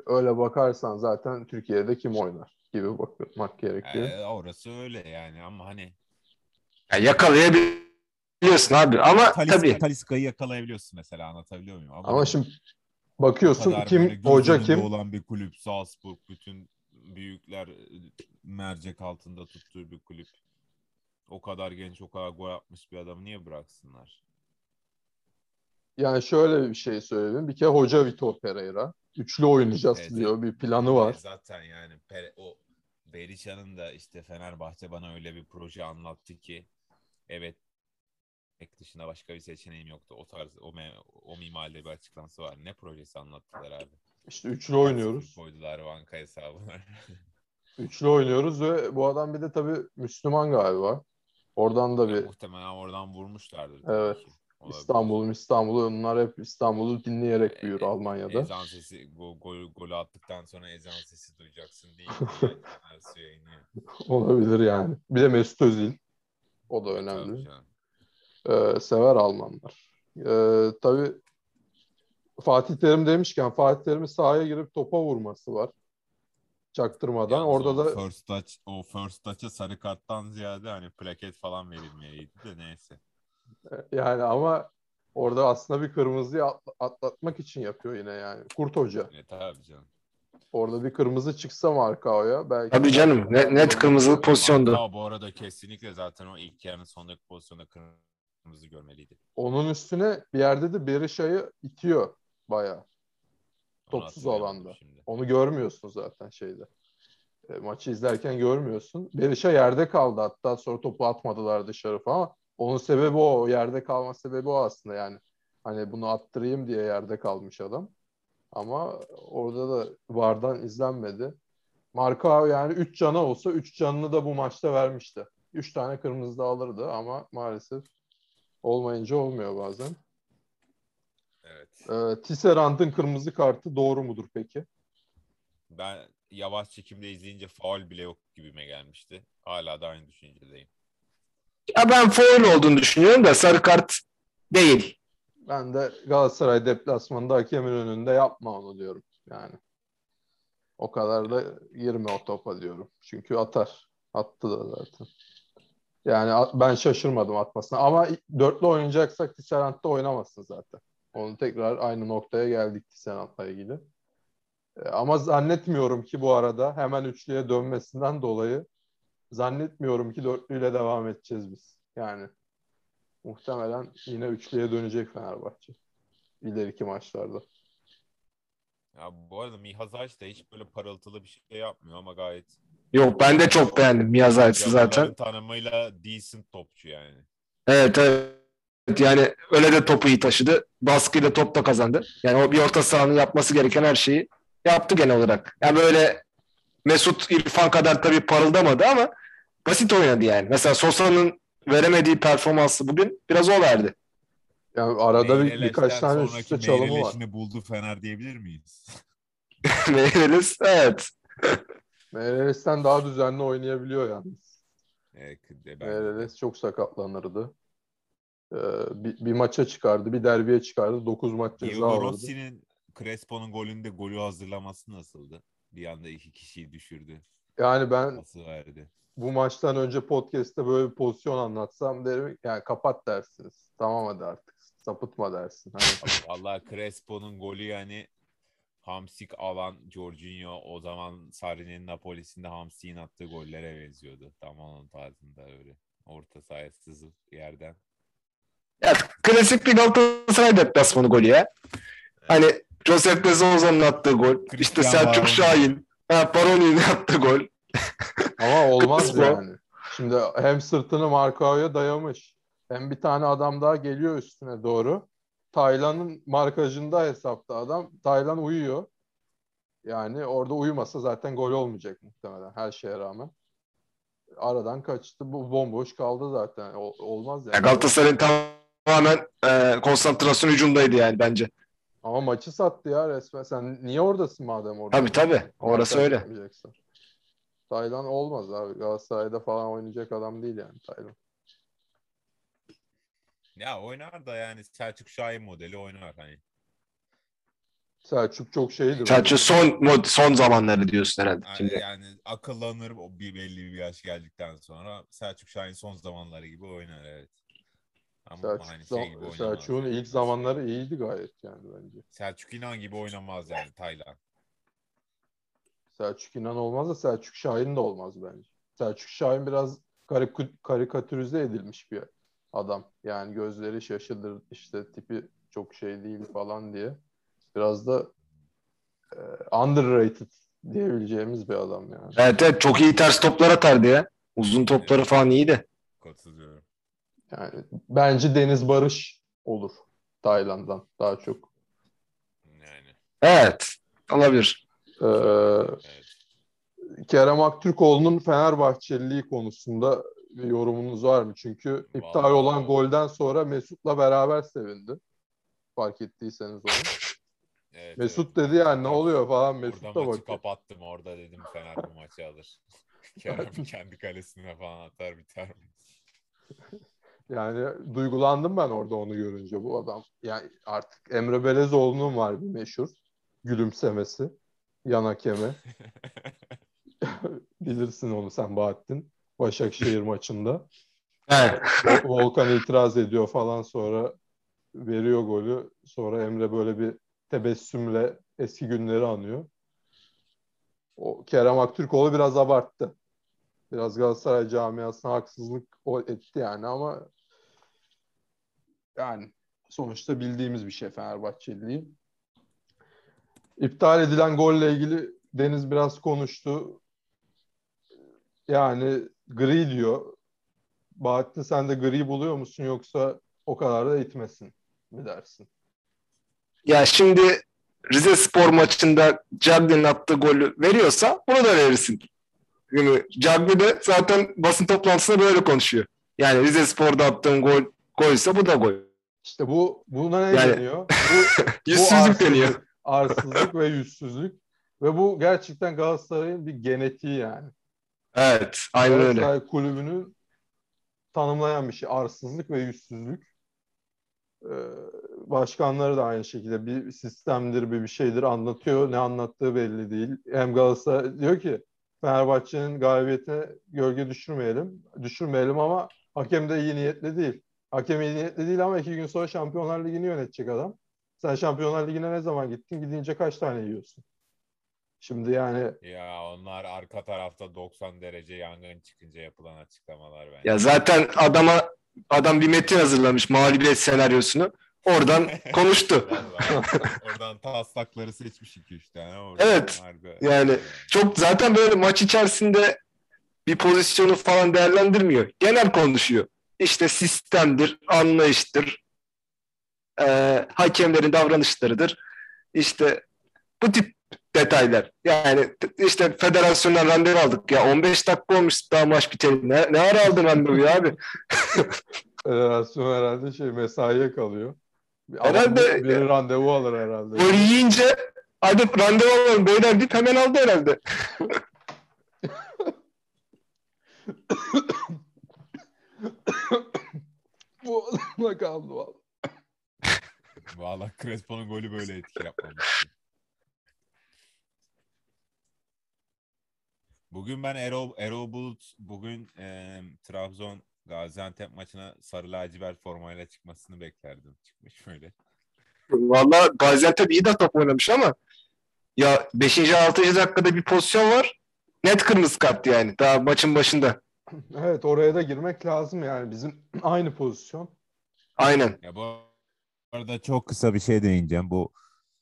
öyle bakarsan zaten Türkiye'de kim oynar gibi bakmak gerekiyor. Ee, orası öyle yani ama hani Ya yakalayabiliyorsun abi ama Talis, tabii Taliska'yı yakalayabiliyorsun mesela anlatabiliyor muyum? Ama hani şimdi bakıyorsun kim hoca kim olan bir kulüp Salzburg bütün büyükler e, mercek altında tuttuğu bir kulüp. O kadar genç, o kadar gol atmış bir adamı niye bıraksınlar? yani şöyle bir şey söyleyeyim. Bir kere hoca Vitor Pereira. Üçlü oynayacağız Evet, diyor. Bir planı var. E, Zaten yani Pere- o Berisha'nın da işte Fenerbahçe bana öyle bir proje anlattı ki evet dışında başka bir seçeneğim yoktu. O tarz o, me- o mimaride bir açıklaması var. Ne projesi anlattılar abi? İşte üçlü oynuyoruz. Koydular banka hesabına. Üçlü oynuyoruz ve bu adam bir de tabii Müslüman galiba. Oradan da bir Muhtemelen oradan vurmuşlardır. Evet. ki. Olabilir. İstanbul, İstanbul'u onlar hep İstanbul'u dinleyerek büyür E- Almanya'da. Ezan sesi, gol, gol, golü attıktan sonra ezan sesi duyacaksın diye yayınlıyor. Olabilir yani. Bir de Mesut Özil. O da önemli. Ee, sever Almanlar. Ee, tabii Fatih Terim demişken Fatih Terim'in sahaya girip topa vurması var. Çaktırmadan. Yalnız Orada o da first touch, o first touch'a sarı karttan ziyade hani plaket falan verilmeliydi de neyse. yani ama orada aslında bir kırmızıyı atla- atlatmak için yapıyor yine yani. Kurt Hoca. E tabii canım. Orada bir kırmızı çıksa Markao'ya belki Tabii canım. Ne- net kırmızı pozisyondu. Hatta bu arada kesinlikle zaten o ilk yarının sonundaki pozisyonda kırmızı görmeliydi. Onun üstüne bir yerde de Berisha'yı itiyor bayağı. Topsuz alanda. Şimdi. Onu görmüyorsun zaten şeyde. E, maçı izlerken görmüyorsun. Berisha yerde kaldı hatta sonra topu atmadılar dışarı falan. Onun sebebi o. Yerde kalma sebebi o aslında yani. Hani bunu attırayım diye yerde kalmış adam. Ama orada da VAR'dan izlenmedi. Marka yani 3 canı olsa 3 canını da bu maçta vermişti. 3 tane kırmızı da alırdı ama maalesef olmayınca olmuyor bazen. Evet. Ee, Tisserand'ın kırmızı kartı doğru mudur peki? Ben yavaş çekimde izleyince faul bile yok gibime gelmişti. Hala da aynı düşüncedeyim. Ya ben foul olduğunu düşünüyorum da sarı kart değil. Ben de Galatasaray deplasmanında hakemin önünde yapma onu diyorum. Yani o kadar da girme o topa diyorum. Çünkü atar. Attı da zaten. Yani ben şaşırmadım atmasına. Ama dörtlü oynayacaksak Tisserand'da oynamasın zaten. Onu tekrar aynı noktaya geldik Tisserand'la ilgili. E, Ama zannetmiyorum ki bu arada hemen üçlüye dönmesinden dolayı zannetmiyorum ki dörtlüyle devam edeceğiz biz. Yani muhtemelen yine üçlüye dönecek Fenerbahçe. İleriki maçlarda. Ya bu arada Mihazaç da hiç böyle parıltılı bir şey yapmıyor ama gayet Yok ben de çok beğendim Miyazayt'sı zaten. Tanımıyla decent topçu yani. Evet evet. Yani öyle de topu iyi taşıdı. Baskıyla top da kazandı. Yani o bir orta sahanın yapması gereken her şeyi yaptı genel olarak. Yani böyle Mesut İrfan kadar tabii parıldamadı ama basit oynadı yani. Mesela Sosa'nın veremediği performansı bugün biraz o verdi. Yani arada bir, Meyreles'ten birkaç tane üst sonraki üste çalımı var. buldu Fener diyebilir miyiz? Meyreliz evet. Meireles daha düzenli oynayabiliyor yalnız. Evet, ben de. Meireles çok sakatlanırdı. Ee, bir, bir maça çıkardı, bir derbiye çıkardı. 9 maç ceza Diego alırdı. Rossi'nin Crespo'nun golünde golü hazırlaması nasıldı? Bir anda iki kişiyi düşürdü. Yani ben Nasıl verdi? bu maçtan önce podcast'te böyle bir pozisyon anlatsam derim yani kapat dersiniz. Tamam hadi artık. Sapıtma dersin. Hani Vallahi Crespo'nun golü yani Hamsik alan Jorginho o zaman Sarri'nin Napoli'sinde Hamsik'in attığı gollere benziyordu. Tam onun tarzında öyle. Orta sahaya sızıp yerden. Ya, klasik bir Galatasaray deplasmanı golü ya. Hani Josep de Souza'nın attığı gol. işte Cristiano Selçuk. Şahin. Ha, Baroni'nin attığı gol. Ama olmaz yani. Şimdi hem sırtını Markao'ya dayamış. Hem bir tane adam daha geliyor üstüne doğru. Taylan'ın markajında hesapta adam. Taylan uyuyor. Yani orada uyumasa zaten gol olmayacak muhtemelen her şeye rağmen. Aradan kaçtı. Bu bomboş kaldı zaten. Ol- olmaz yani. Ya Galatasaray'ın tamamen e, konsantrasyon hücumdaydı yani bence. Ama maçı sattı ya resmen. Sen niye oradasın madem orada? Tabii tabii. Orası öyle. Taylan olmaz abi. Galatasaray'da falan oynayacak adam değil yani Taylan. Ya oynar da yani Selçuk Şahin modeli oynar hani. Selçuk çok şeydi. Selçuk son mod- son zamanları diyorsun herhalde. Yani, Şimdi. yani akıllanır o bir belli bir yaş geldikten sonra Selçuk Şahin son zamanları gibi oynar evet. Ama Selçuk, hani şey gibi. Selçuk'un ilk zamanları iyiydi gayet yani bence. Selçuk İnan gibi oynamaz yani Taylan. Selçuk İnan olmaz da Selçuk Şahin de olmaz bence. Selçuk Şahin biraz karik- karikatürize edilmiş bir adam. Yani gözleri şaşılır işte tipi çok şey değil falan diye. Biraz da e, underrated diyebileceğimiz bir adam yani. Evet evet çok iyi ters toplar atardı ya. Uzun topları falan iyiydi. Katılıyorum. Yani bence Deniz Barış olur Tayland'dan daha çok. Yani Evet. Olabilir. Ee, evet. Kerem Aktürkoğlu'nun Fenerbahçeliliği konusunda bir yorumunuz var mı? Çünkü iptal olan golden sonra Mesut'la beraber sevindi. Fark ettiyseniz onu. Evet, Mesut evet. dedi yani ne Orada- oluyor falan Orada Mesut da maçı bakıyor. kapattım. Orada dedim Fener bu maçı alır. Kerem kendi kalesine falan atar biter mi? Yani duygulandım ben orada onu görünce bu adam. Yani artık Emre Belezoğlu'nun var bir meşhur gülümsemesi. Yan hakeme. Bilirsin onu sen Bahattin. Başakşehir maçında. Evet. Volkan itiraz ediyor falan sonra veriyor golü. Sonra Emre böyle bir tebessümle eski günleri anıyor. O Kerem Aktürkoğlu biraz abarttı. Biraz Galatasaray camiasına haksızlık o- etti yani ama yani sonuçta bildiğimiz bir şey Fenerbahçeliliği. İptal edilen golle ilgili Deniz biraz konuştu. Yani gri diyor. Bahattin sen de gri buluyor musun yoksa o kadar da itmesin mi dersin? Ya şimdi Rize Spor maçında Cagney'in attığı golü veriyorsa bunu da verirsin. Yani Cagney de zaten basın toplantısında böyle konuşuyor. Yani Rize Spor'da attığın gol golse bu da gol. İşte bu buna ne Yani- deniyor? Bu, bu Yüzsüzlük arsızlık, deniyor. Arsızlık ve yüzsüzlük. Ve bu gerçekten Galatasaray'ın bir genetiği yani. Evet, aynen öyle. Galatasaray kulübünün tanımlayan bir şey. Arsızlık ve yüzsüzlük. Ee, başkanları da aynı şekilde bir sistemdir, bir bir şeydir anlatıyor. Ne anlattığı belli değil. Hem Galatasaray diyor ki Fenerbahçe'nin galibiyetine gölge düşürmeyelim. Düşürmeyelim ama hakem de iyi niyetli değil. Hakem iyi niyetli değil ama iki gün sonra Şampiyonlar Ligi'ni yönetecek adam. Sen Şampiyonlar Ligi'ne ne zaman gittin? Gidince kaç tane yiyorsun? Şimdi yani Ya onlar arka tarafta 90 derece yangın çıkınca yapılan açıklamalar bence. Ya zaten adama adam bir metin hazırlamış mağlubiyet senaryosunu. Oradan konuştu. Oradan taslakları seçmiş 2-3 tane. Oradan Evet, harbi- yani Çok zaten böyle maç içerisinde bir pozisyonu falan değerlendirmiyor. Genel konuşuyor. İşte sistemdir, anlayıştır, eee, hakemlerin davranışlarıdır. İşte bu tip detaylar. Yani işte federasyondan randevu aldık ya 15 dakika olmuş daha maç biteli. Ne, ne ara aldın randevuyu abi? federasyon herhalde şey mesaiye kalıyor. Bir Herhalde- biri randevu alır herhalde. Gol yiyince hadi randevu alalım beyler deyip hemen aldı herhalde. Bu adamla kaldı vallahi. Valla Crespo'nun golü böyle etki yapmamış. Bugün ben Erol, Erol Bulut bugün e, Trabzon Gaziantep maçına sarı lacivert formayla çıkmasını beklerdim. Çıkmış böyle. Valla Gaziantep iyi de top oynamış ama ya 5. 6. dakikada bir pozisyon var. Net kırmızı kart yani daha maçın başında. Evet oraya da girmek lazım yani bizim aynı pozisyon. Aynen. Ya bu arada çok kısa bir şey değineceğim. Bu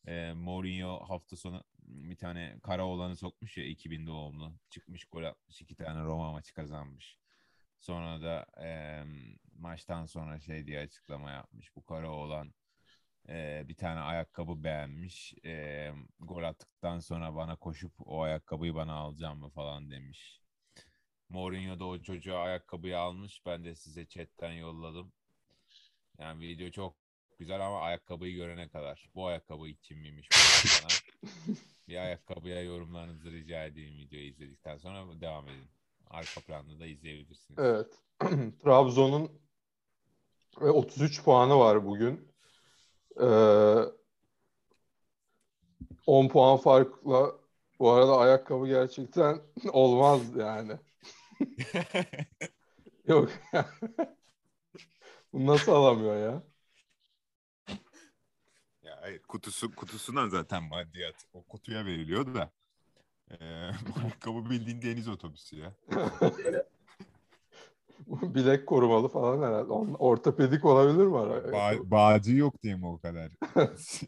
e, Mourinho hafta sonu bir tane kara olanı sokmuş ya 2000 doğumlu. Çıkmış gol atmış. iki tane Roma maçı kazanmış. Sonra da e, maçtan sonra şey diye açıklama yapmış. Bu kara olan e, bir tane ayakkabı beğenmiş. E, gol attıktan sonra bana koşup o ayakkabıyı bana alacağım mı falan demiş. Mourinho da o çocuğa ayakkabıyı almış. Ben de size chatten yolladım. Yani video çok güzel ama ayakkabıyı görene kadar. Bu ayakkabı için miymiş? bir ayakkabıya yorumlarınızı rica edeyim videoyu izledikten sonra devam edin. Arka planda da izleyebilirsiniz. Evet. Trabzon'un ve 33 puanı var bugün. Ee, 10 puan farkla bu arada ayakkabı gerçekten olmaz yani. Yok. Bunu nasıl alamıyor ya? ya hayır, kutusu kutusundan zaten maddiyat o kutuya veriliyor da. Ee, bu ayakkabı bildiğin deniz otobüsü ya. Bilek korumalı falan herhalde. Onun- Ortopedik olabilir mi? Ba- bağcı yok diye mi o kadar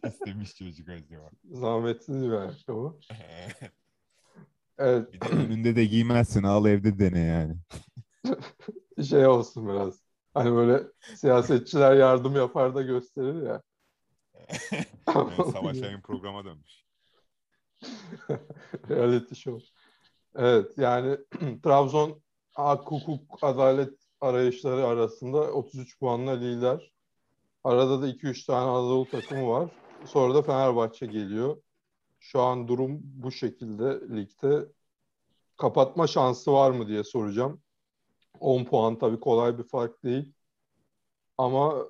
istemiş çocuk acaba? Zahmetsiz bir ayakkabı. Evet. bir de önünde de giymezsin al evde dene yani. Şey olsun biraz. Hani böyle siyasetçiler yardım yapar da gösterir ya. Evet, Savaş Yayın programa dönmüş. Reality show. Evet yani Trabzon hak, hukuk, adalet arayışları arasında 33 puanla lider. Arada da 2-3 tane Anadolu takımı var. Sonra da Fenerbahçe geliyor. Şu an durum bu şekilde ligde. Kapatma şansı var mı diye soracağım. 10 puan tabii kolay bir fark değil. Ama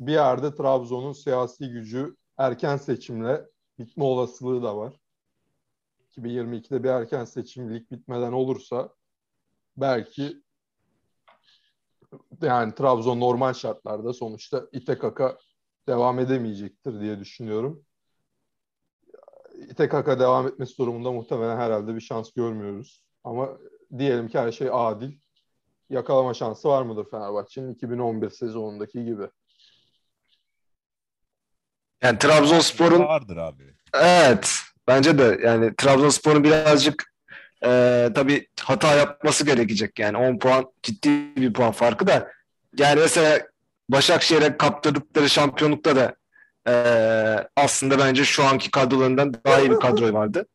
bir yerde Trabzon'un siyasi gücü erken seçimle bitme olasılığı da var. 2022'de bir erken seçim lig bitmeden olursa belki yani Trabzon normal şartlarda sonuçta İTKK devam edemeyecektir diye düşünüyorum. İTKK devam etmesi durumunda muhtemelen herhalde bir şans görmüyoruz. Ama diyelim ki her şey adil. Yakalama şansı var mıdır Fenerbahçe'nin 2011 sezonundaki gibi? Yani Trabzonspor'un Vardır abi. Evet. Bence de yani Trabzonspor'un birazcık e, tabii hata yapması gerekecek. Yani 10 puan ciddi bir puan farkı da. Yani mesela Başakşehir'e kaptırdıkları şampiyonlukta da e, aslında bence şu anki kadrolarından daha iyi bir kadro vardı.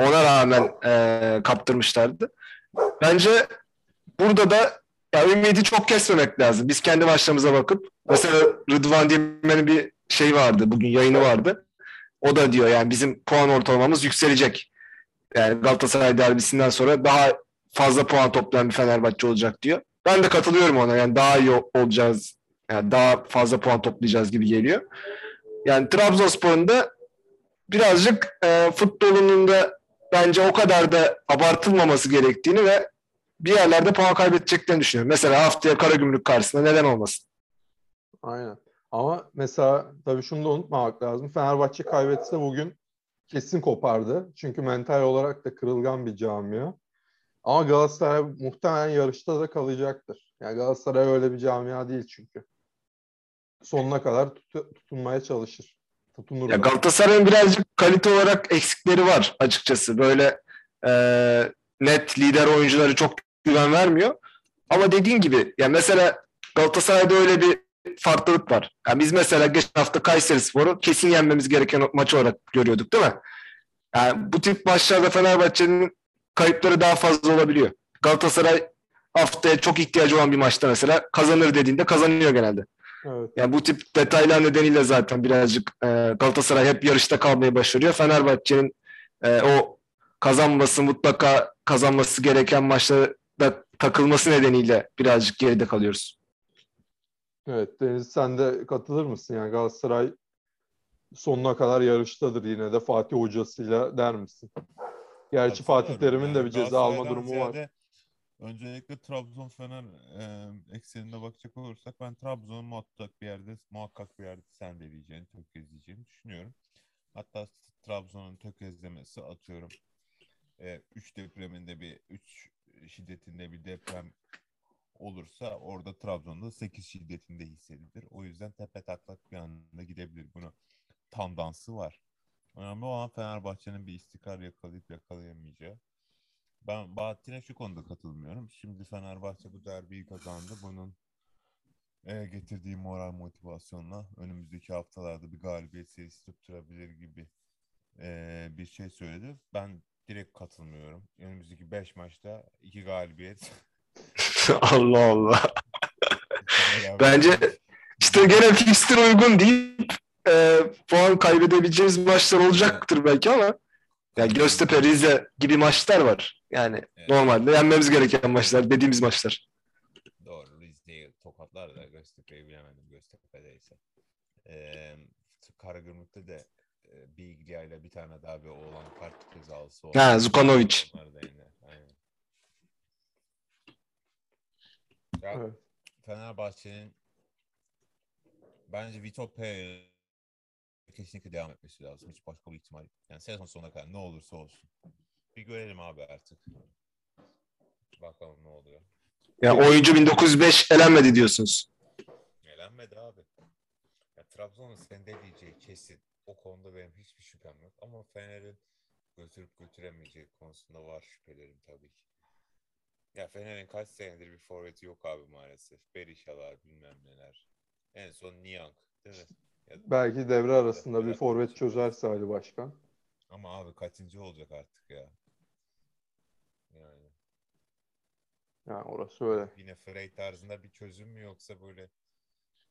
Ona rağmen e, kaptırmışlardı. Bence burada da ya ümidi çok kesmemek lazım. Biz kendi maçlarımıza bakıp mesela Rıdvan Dilmen'in bir şey vardı. Bugün yayını vardı. O da diyor yani bizim puan ortalamamız yükselecek. Yani Galatasaray derbisinden sonra daha fazla puan toplayan bir Fenerbahçe olacak diyor. Ben de katılıyorum ona. Yani daha iyi olacağız. Yani daha fazla puan toplayacağız gibi geliyor. Yani Trabzonspor'un da birazcık e, futbolunun da bence o kadar da abartılmaması gerektiğini ve bir yerlerde puan kaybedeceklerini düşünüyorum. Mesela haftaya Karagümrük karşısında neden olmasın? Aynen. Ama mesela tabii şunu da unutmamak lazım. Fenerbahçe kaybetse bugün kesin kopardı. Çünkü mental olarak da kırılgan bir camia. Ama Galatasaray muhtemelen yarışta da kalacaktır. Yani Galatasaray öyle bir camia değil çünkü. Sonuna kadar tutu- tutunmaya çalışır. Tutunur. Ya. Galatasaray'ın birazcık kalite olarak eksikleri var açıkçası. Böyle e, net lider oyuncuları çok güven vermiyor. Ama dediğin gibi ya mesela Galatasaray'da öyle bir farklılık var. Yani biz mesela geçen hafta Kayserispor'u kesin yenmemiz gereken maç olarak görüyorduk değil mi? Yani bu tip maçlarda Fenerbahçe'nin kayıpları daha fazla olabiliyor. Galatasaray haftaya çok ihtiyacı olan bir maçta mesela kazanır dediğinde kazanıyor genelde. Evet. Yani bu tip detaylar nedeniyle zaten birazcık e, Galatasaray hep yarışta kalmayı başarıyor. Fenerbahçe'nin e, o kazanması mutlaka kazanması gereken maçlarda takılması nedeniyle birazcık geride kalıyoruz. Evet Deniz sen de katılır mısın? Yani Galatasaray sonuna kadar yarıştadır yine de Fatih hocasıyla der misin? Gerçi Fatih Katılıyorum. Terim'in de bir ceza alma durumu var. Öncelikle Trabzon Fener e, eksenine bakacak olursak ben Trabzon'un muhakkak bir yerde muhakkak bir yerde sendeleyeceğini, tökezleyeceğini düşünüyorum. Hatta Trabzon'un tökezlemesi atıyorum. 3 depreminde bir 3 şiddetinde bir deprem olursa orada Trabzon'da 8 şiddetinde hissedilir. O yüzden tepe taklak bir anda gidebilir. Bunu tandansı var. Önemli olan Fenerbahçe'nin bir istikrar yakalayıp yakalayamayacağı. Ben Bahattin'e şu konuda katılmıyorum. Şimdi Fenerbahçe bu derbiyi kazandı. Bunun e, getirdiği moral motivasyonla önümüzdeki haftalarda bir galibiyet serisi tutturabilir gibi e, bir şey söyledi. Ben direkt katılmıyorum. Önümüzdeki 5 maçta 2 galibiyet. Allah Allah. Bence İşte gene fikstür uygun deyip e, puan kaybedebileceğimiz maçlar olacaktır belki ama yani Göztepe, Rize gibi maçlar var. Yani Evet. normalde yenmemiz gereken maçlar, dediğimiz maçlar. Doğru. Rize'yi tokatlar da Göztepe'yi bilemedim. Göztepe'deyse. Ee, Karagümrük'te de e, Biglia ile bir tane daha bir oğlan kart cezalısı oldu. Ha, Zukanovic. Ya, Evet. Fenerbahçe'nin bence Vitor Pereira kesinlikle devam etmesi lazım. Hiç başka bir ihtimal. Yani sezon sonuna kadar ne olursa olsun. Bir görelim abi artık. Bakalım ne oluyor. Yani oyuncu 1905 elenmedi diyorsunuz. Elenmedi abi. Ya, Trabzon'un sendeleyeceği kesin. O konuda benim hiçbir şüphem yok. Ama Fener'in götürüp götüremeyeceği konusunda var şüphelerim tabii ki. Ya Fener'in kaç senedir bir forveti yok abi maalesef. Berisha'lar bilmem neler. En son Niang değil mi? Belki devre arasında bir forvet çözerse Ali Başkan. Ama abi kaçıncı olacak artık ya? Yani Yani orası öyle. yine Frey tarzında bir çözüm mü yoksa böyle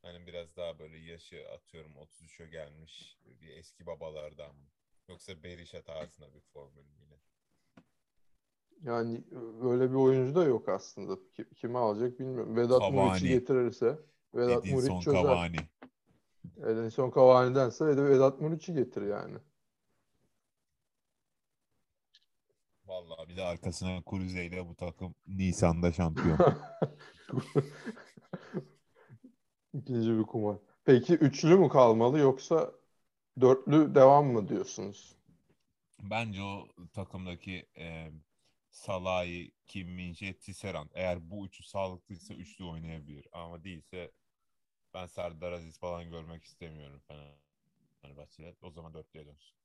hani biraz daha böyle yaşı atıyorum 33'e gelmiş bir eski babalardan mı? Yoksa Berisha tarzında bir formül mü yine? Yani böyle bir oyuncu da yok aslında. Ki- Kimi alacak bilmiyorum. Vedat. Muriç'i getirirse Vedat Muriç çözer. Cavani. Edinson Cavani'dense Ved- Vedat Muriç'i getir yani. Vallahi bir de arkasına Cruze ile bu takım Nisan'da şampiyon. İkinci bir kumar. Peki üçlü mü kalmalı yoksa dörtlü devam mı diyorsunuz? Bence o takımdaki e, Salahi, Kim Min-jae, Tisserand eğer bu üçü sağlıklıysa üçlü oynayabilir. Ama değilse ben Serdar Aziz falan görmek istemiyorum Fenerbahçe'de. O zaman dörtlüye dönsün.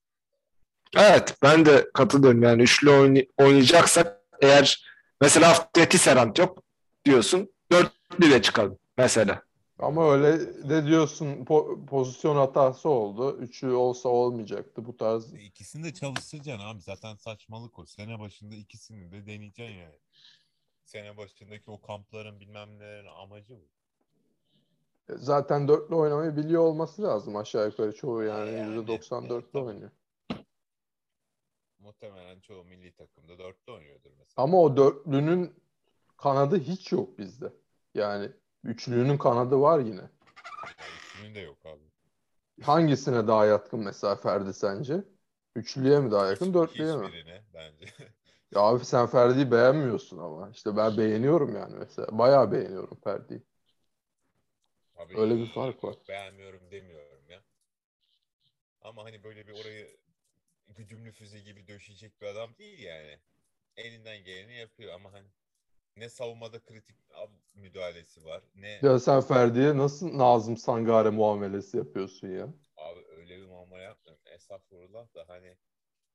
Evet ben de katılıyorum. Yani üçlü oynay- oynayacaksak eğer mesela haftaya Tisserand yok diyorsun. Dörtlü de çıkalım mesela. Ama öyle de diyorsun po- pozisyon hatası oldu. Üçlü olsa olmayacaktı bu tarz. E, İkisini de çalıştıracaksın abi. Zaten saçmalık o. Sene başında ikisini de deneyeceksin yani. Sene başındaki o kampların bilmem nelerin amacı bu. Zaten dörtlü oynamayı biliyor olması lazım aşağı yukarı çoğu yani Yani, %90 evet, dörtlü tabii. oynuyor. Muhtemelen çoğu milli takımda dörtlü oynuyordur mesela. Ama o dörtlünün kanadı hiç yok bizde. Yani üçlünün kanadı var yine. Yani üçünün de yok abi. Hangisine daha yatkın mesela Ferdi sence? Üçlüye mi daha yakın, dörtlüye mi? Bence. Ya abi sen Ferdi'yi beğenmiyorsun ama. İşte ben beğeniyorum yani mesela. Bayağı beğeniyorum Ferdi'yi. Abi Öyle bir fark var. Beğenmiyorum demiyorum ya. Ama hani böyle bir orayı güdümlü füze gibi döşeyecek bir adam değil yani. Elinden geleni yapıyor ama hani ne savunmada kritik müdahalesi var ne Ya sen Ferdi'ye nasıl Nazım Sangare muamelesi yapıyorsun ya? abi öyle bir muamele yapmıyorum. Estağfurullah da hani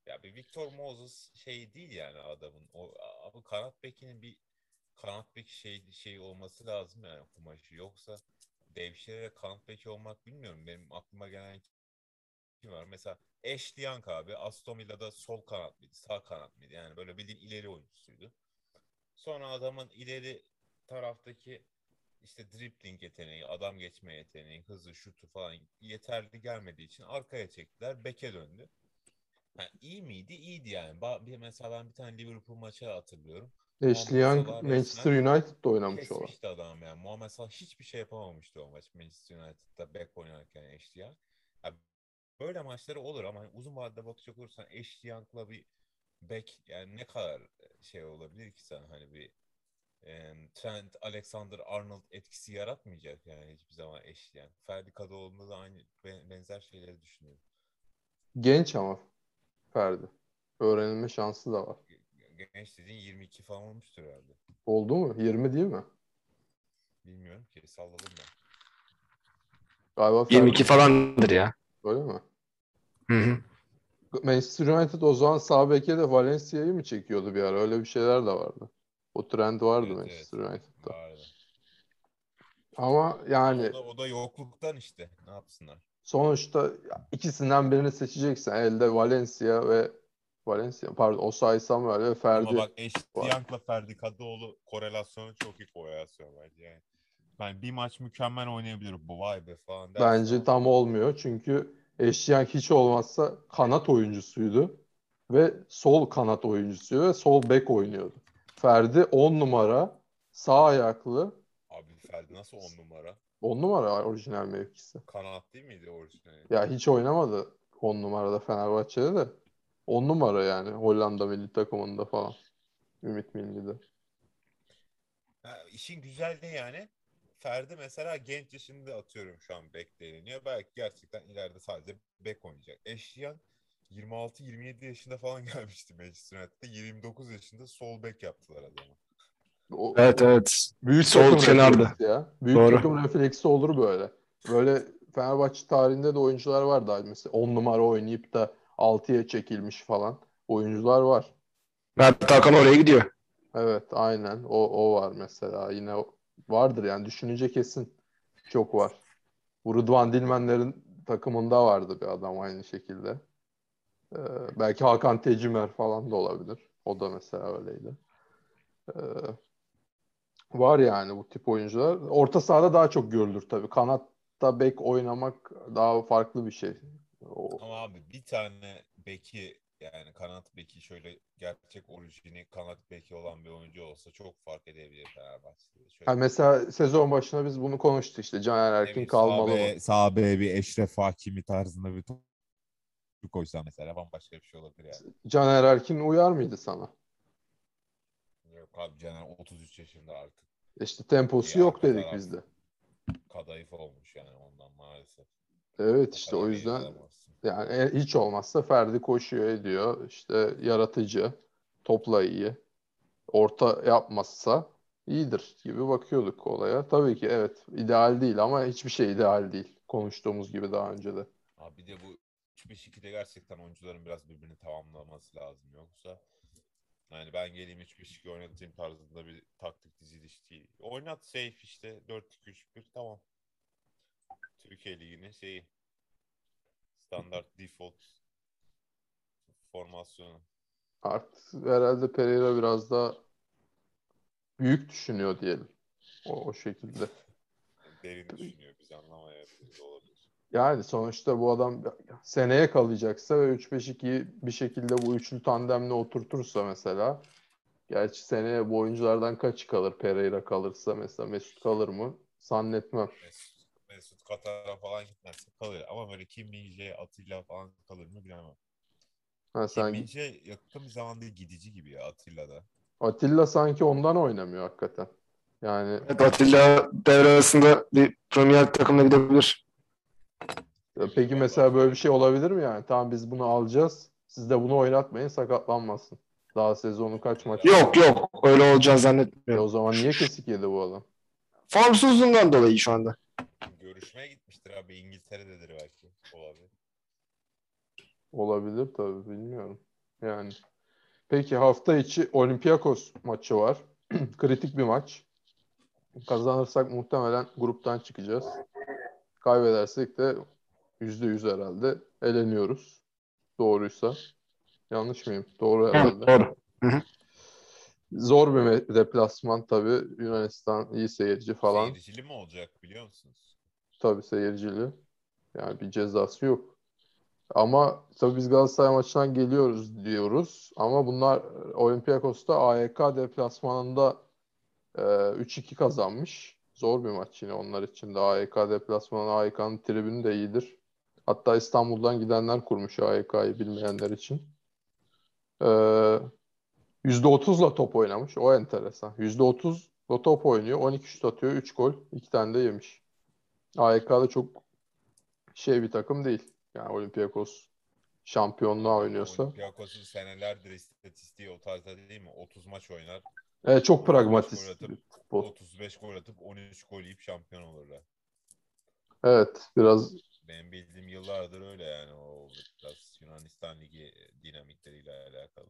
ya bir Victor Moses şey değil yani adamın. O abi kanat bekinin bir kanat bek şey şey olması lazım yani kumaşı. Yoksa devşirerek beki olmak bilmiyorum. Benim aklıma gelen kim var? Mesela Young abi Aston Villa'da sol kanat mıydı? Sağ kanat mıydı? Yani böyle bildiğin ileri oyuncusuydu. Sonra adamın ileri taraftaki işte dribbling yeteneği, adam geçme yeteneği, hızı, şutu falan yeterli gelmediği için arkaya çektiler. Beke döndü. Ha, iyi miydi? İyiydi yani. Mesela ben bir tane Liverpool maçı hatırlıyorum. Ashley Young Manchester United'da oynamış olan. Kesmişti adam yani. Muhammed Salah hiçbir şey yapamamıştı o maç Manchester United'da back oynarken Ashley Young. Ya böyle maçları olur ama hani uzun vadede bakacak olursan Ashley Young'la bir back yani ne kadar şey olabilir ki sana hani bir em, Trent Alexander-Arnold etkisi yaratmayacak yani hiçbir zaman Ashley Young. Ferdi Kadıoğlu'nda da aynı be- benzer şeyleri düşünüyorum. Genç ama Ferdi. Öğrenilme şansı da var. Ge- Genç dediğin 22 falan olmuştur herhalde. Oldu mu? 20 değil mi? Bilmiyorum ki salladım ben. Galiba 22 Ferdi- falandır ya. Öyle mi? Hı hı. Manchester United o zaman sağ beke de Valencia'yı mı çekiyordu bir ara? Öyle bir şeyler de vardı. O trend vardı Evet, Manchester evet. United'da. Vardı. Ama yani O da, o da yokluktan işte. Ne yapsınlar? sonuçta ikisinden birini seçeceksin. Elde Valencia ve Valencia pardon Osayi Samuel ve Ferdi. Ama bak. Young'la Ferdi Kadıoğlu korelasyonu çok iyi korelasyon bence yani. Yani bir maç mükemmel oynayabilir bu vay be falan dersin Bence tam olmuyor. Çünkü Eşyan hiç olmazsa kanat oyuncusuydu. Ve sol kanat oyuncusuydu ve sol bek oynuyordu. Ferdi 10 numara sağ ayaklı Abi Ferdi nasıl on numara? 10 numara orijinal mevkisi. Kanat değil miydi orijinali? Ya hiç oynamadı 10 numarada Fenerbahçe'de de. 10 numara yani Hollanda milli takımında falan. Ümit Milli'de. Ha, işin güzel ne yani? Ferdi mesela genç yaşında atıyorum şu an bek deniliyor. Belki gerçekten ileride sadece bek oynayacak. Eşyan 26-27 yaşında falan gelmişti Manchester United'da. 29 yaşında sol bek yaptılar adamı. O, Evet evet. Büyük Sol kenarda. ya. Büyük Doğru. takım refleksi olur böyle. Böyle Fenerbahçe tarihinde de oyuncular var daha mesela 10 numara oynayıp da 6'ya çekilmiş falan oyuncular var. Mert Hakan oraya gidiyor. Evet, aynen. O o var mesela. Yine vardır yani düşününce kesin çok var. Bu Rıdvan Dilmenler'in takımında vardı bir adam aynı şekilde. Ee, belki Hakan Tecimer falan da olabilir. O da mesela öyleydi. Ee, var yani bu tip oyuncular. Orta sahada daha çok görülür tabii. Kanatta bek oynamak daha farklı bir şey. O, Ama abi bir tane beki yani kanat beki şöyle gerçek orijini kanat beki olan bir oyuncu olsa çok fark edebilir Fenerbahçe'de. Şöyle Ha, mesela sezon başında biz bunu konuştuk işte. Caner ne Erkin bileyim, kalmalı sağ mı? Sağ be bir Eşref Hakimi tarzında bir top koysa mesela bambaşka bir şey olabilir yani. Caner Erkin uyar mıydı sana? Yok abi Caner 33 yaşında artık. İşte temposu Ya, yok dedik kadar biz de. Kadayıf olmuş yani ondan maalesef. Evet işte o yüzden yani e- hiç olmazsa Ferdi koşuyor ediyor. İşte yaratıcı, topla iyi. Orta yapmazsa iyidir gibi bakıyorduk olaya. Tabii ki evet ideal değil ama hiçbir şey ideal değil. Konuştuğumuz gibi daha önce de. Abi bir de bu 3-5-2'de gerçekten oyuncuların biraz birbirini tamamlaması lazım. Yoksa yani ben geleyim 3-5-2 oynatayım tarzında bir taktik diziliş değil. Oynat safe işte 4-2-3-1 tamam. Türkiye Ligi'nin şeyi standart default formasyonu. Artık herhalde Pereira biraz daha büyük düşünüyor diyelim. O, o şekilde. Derin düşünüyor biz anlamayabiliriz olabilir. Yani sonuçta bu adam seneye kalacaksa ve 3-5-2'yi bir şekilde bu üçlü tandemle oturtursa mesela gerçi seneye bu oyunculardan kaç kalır Pereira kalırsa mesela Mesut kalır mı? Zannetmem. Mesut, Mesut Katar'a falan gitmezse kalır. Ama böyle Kim Min-jae, Atilla falan kalır mı bilemem. Ha, Kim sen Min-jae yakın bir zamanda gidici gibi ya Atilla'da. Atilla sanki ondan oynamıyor hakikaten. Yani Evet, Atilla devre arasında bir Premier takımına gidebilir. peki mesela böyle bir şey olabilir mi yani? Tamam biz bunu alacağız. Siz de bunu oynatmayın sakatlanmasın. Daha sezonun kaç maçı? Yok yok öyle olacağını E zannetmiyorum. o zaman niye kesik yedi bu adam? Formsuzluğundan dolayı şu anda. Görüşmeye gitmiştir abi. İngiltere'dedir belki. Olabilir. Olabilir tabii bilmiyorum. Yani peki hafta içi Olympiakos maçı var. Kritik bir maç. Kazanırsak muhtemelen gruptan çıkacağız. Kaybedersek de %100 herhalde eleniyoruz. Doğruysa. Yanlış mıyım? Doğru herhalde. Doğru. Zor bir deplasman tabii. Yunanistan iyi seyirci falan. Seyircili mi olacak biliyor musunuz? Tabii seyircili. Yani bir cezası yok. Ama tabii biz Galatasaray maçından geliyoruz diyoruz. Ama bunlar Olympiakos'ta AYK deplasmanında e, 3-2 kazanmış. Zor bir maç yine onlar için de. AYK deplasmanı, AYK'nın tribünü de iyidir. Hatta İstanbul'dan gidenler kurmuş AYK'yı bilmeyenler için. E, %30'la top oynamış. O enteresan. %30'la top oynuyor. 12 şut atıyor. 3 gol. 2 tane de yemiş. AYK'da çok şey bir takım değil. Yani Olympiakos şampiyonluğa oynuyorsa. Olympiakos'un senelerdir istatistiği o tarzda değil mi? 30 maç oynar. Evet, çok 35 gol pragmatist atıp- bir futbol. 35 gol atıp 13 gol yiyip şampiyon olurlar. Evet biraz Benim bildiğim yıllardır öyle yani o biraz Yunanistan Ligi dinamikleriyle alakalı.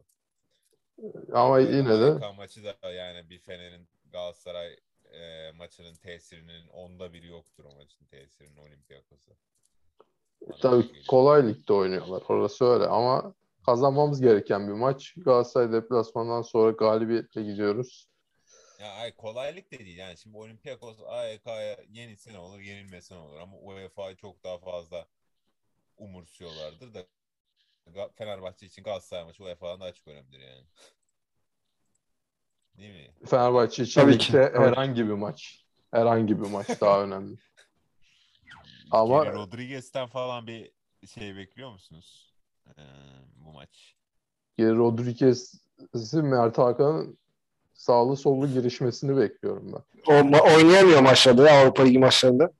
ama yine de AYK maçı da yani bir Fener'in Galatasaray e, maçının tesirinin onda biri yoktur o maçın tesirinin Olympiakos'a. Tabii kolay ligde oynuyorlar. Orası öyle ama kazanmamız gereken bir maç. Galatasaray deplasmandan sonra galibiyetle gidiyoruz. Ya ay kolaylık da değil yani şimdi Olympiakos AYK'ya yenilse ne olur yenilmese ne olur ama UEFA'yı çok daha fazla umursuyorlardır da Fenerbahçe için Galatasaray maçı UEFA'dan daha çok önemlidir yani. Değil mi? Fenerbahçe için Tabii ki, herhangi bir maç. Herhangi bir maç daha önemli. Ama- Geri Rodriguez'ten falan bir şey bekliyor musunuz? Ee, bu maç. Geri Rodriguez'i Mert Hakan'ın sağlı sollu girişmesini bekliyorum ben. O ma- oynayamıyor maçlarda ya Avrupa Ligi maçlarında.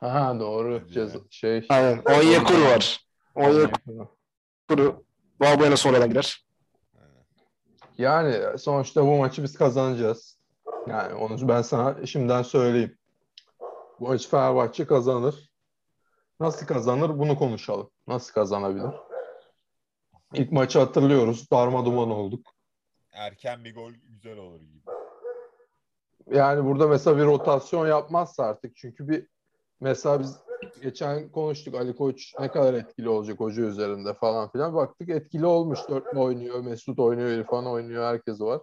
Ha doğru. Ceza, şey. Aynen. Onyekuru var. Onyekuru Valbuena sonradan girer. Yani sonuçta bu maçı biz kazanacağız. Yani onu ben sana şimdiden söyleyeyim. Bu maçı Fenerbahçe kazanır. Nasıl kazanır bunu konuşalım. Nasıl kazanabilir? İlk maçı hatırlıyoruz. Darma duman olduk. erken bir gol güzel olur gibi. Yani burada mesela bir rotasyon yapmazsa artık çünkü bir mesela biz geçen konuştuk Ali Koç ne kadar etkili olacak hoca üzerinde falan filan. Baktık etkili olmuş. Dörtlü oynuyor, Mesut oynuyor, İrfan oynuyor, herkes var.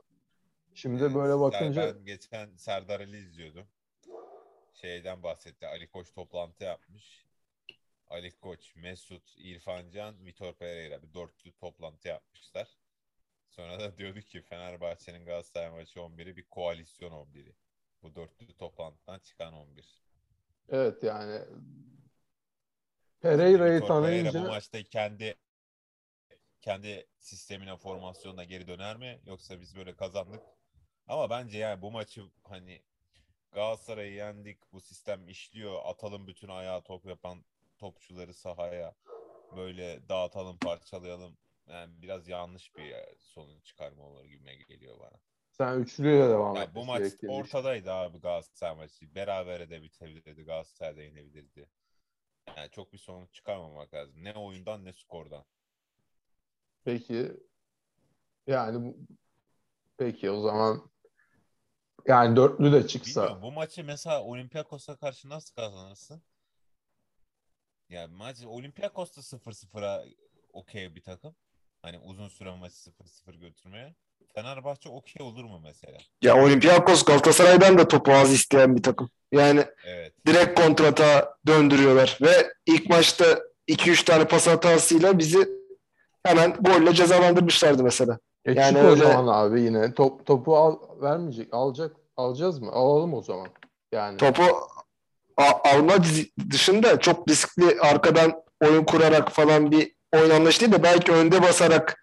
Şimdi Evet, böyle bakınca Ben geçen Serdar Ali izliyordum. Şeyden bahsetti. Ali Koç toplantı yapmış. Ali Koç, Mesut, İrfan Can, Vitor Pereira bir dörtlü toplantı yapmışlar. Sonra da diyordu ki Fenerbahçe'nin Galatasaray maçı 11'i bir koalisyon 11'i. Bu dörtlü toplantıdan çıkan 11. evet yani Pereira'yı Vitor Pereira tanıyınca bu maçta kendi kendi sistemine, formasyonuna geri döner mi? Yoksa biz böyle kazandık. Ama bence yani bu maçı hani Galatasaray'ı yendik. Bu sistem işliyor. Atalım bütün ayağa top yapan topçuları sahaya. Böyle dağıtalım, parçalayalım. Yani biraz yanlış bir sonuç çıkarma olur gibime geliyor bana. Sen üçlüyle devam etmesi bu maç ortadaydı abi Galatasaray maçı. Berabere de bitebilirdi. Galatasaray da yenebilirdi. Yani çok bir sonuç çıkarmamak lazım. Ne oyundan ne skordan. Peki yani peki o zaman yani dörtlü de çıksa Bilmiyorum bu maçı mesela Olympiakos'a karşı nasıl kazanırsın? Yani maç Olympiakos da 0-0'a okey bir takım. Hani uzun süre maçı 0-0 götürmeye. Fenerbahçe okey olur mu mesela? Ya Olympiakos Galatasaray'dan da topu az isteyen bir takım. Yani Evet. direkt kontrata döndürüyorlar ve ilk maçta 2-3 tane pas hatasıyla bizi hemen golle cezalandırmışlardı mesela. E Yani çık o öyle- zaman abi yine top topu al vermeyecek alacak alacağız mı alalım o zaman yani Topu a- alma dışında çok riskli arkadan oyun kurarak falan bir oyun anlayışı değil de belki önde basarak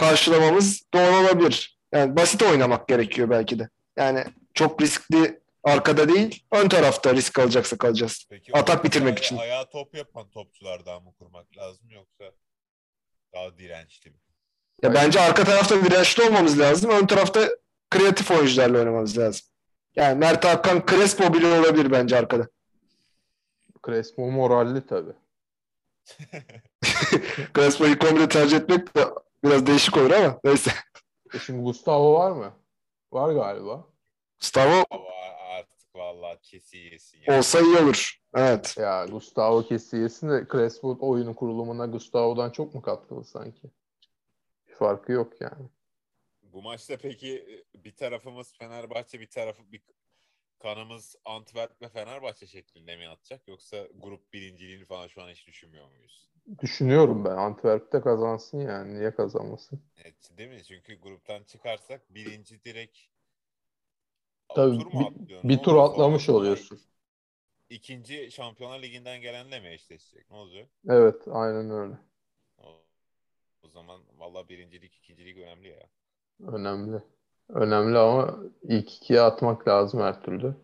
karşılamamız doğru olabilir. Yani basit oynamak gerekiyor belki de. Yani çok riskli arkada değil, ön tarafta risk alacaksak alacağız. Peki Atak bitirmek için. Ayağa top yapan topçulardan mı kurmak lazım yoksa daha dirençli mi? Ya bence arka tarafta dirençli olmamız lazım. Ön tarafta kreatif oyuncularla oynamamız lazım. Yani Mert Hakan Crespo bile olabilir bence arkada. Crespo moralli tabii. Crespo'yu komple tercih etmek de biraz değişik olur ama neyse. E şimdi Gustavo var mı? Var galiba. Gustavo artık vallahi kesi yesin ya. olsa iyi olur. Evet. Ya Gustavo kesiyesin de Crespo oyunun kurulumuna Gustavo'dan çok mu katkılı sanki? Bir farkı yok yani. Bu maçta peki e, bir tarafımız Fenerbahçe bir tarafı bir kanımız Antwerp ve Fenerbahçe şeklinde mi atacak yoksa grup birinciliğini falan şu an hiç düşünmüyor muyuz? Düşünüyorum ben Antwerp'te kazansın yani. Niye kazanmasın? Evet, değil mi? Çünkü gruptan çıkarsak birinci direkt Tabii tur mu? Ne Bir tur atlamış falan? oluyorsun. İkinci Şampiyonlar Ligi'nden gelenle mi eşleşecek? Ne olacak? Evet aynen öyle. O, o zaman valla birincilik, ikincilik önemli ya. Önemli. Önemli ama ilk ikiye atmak lazım her türlü.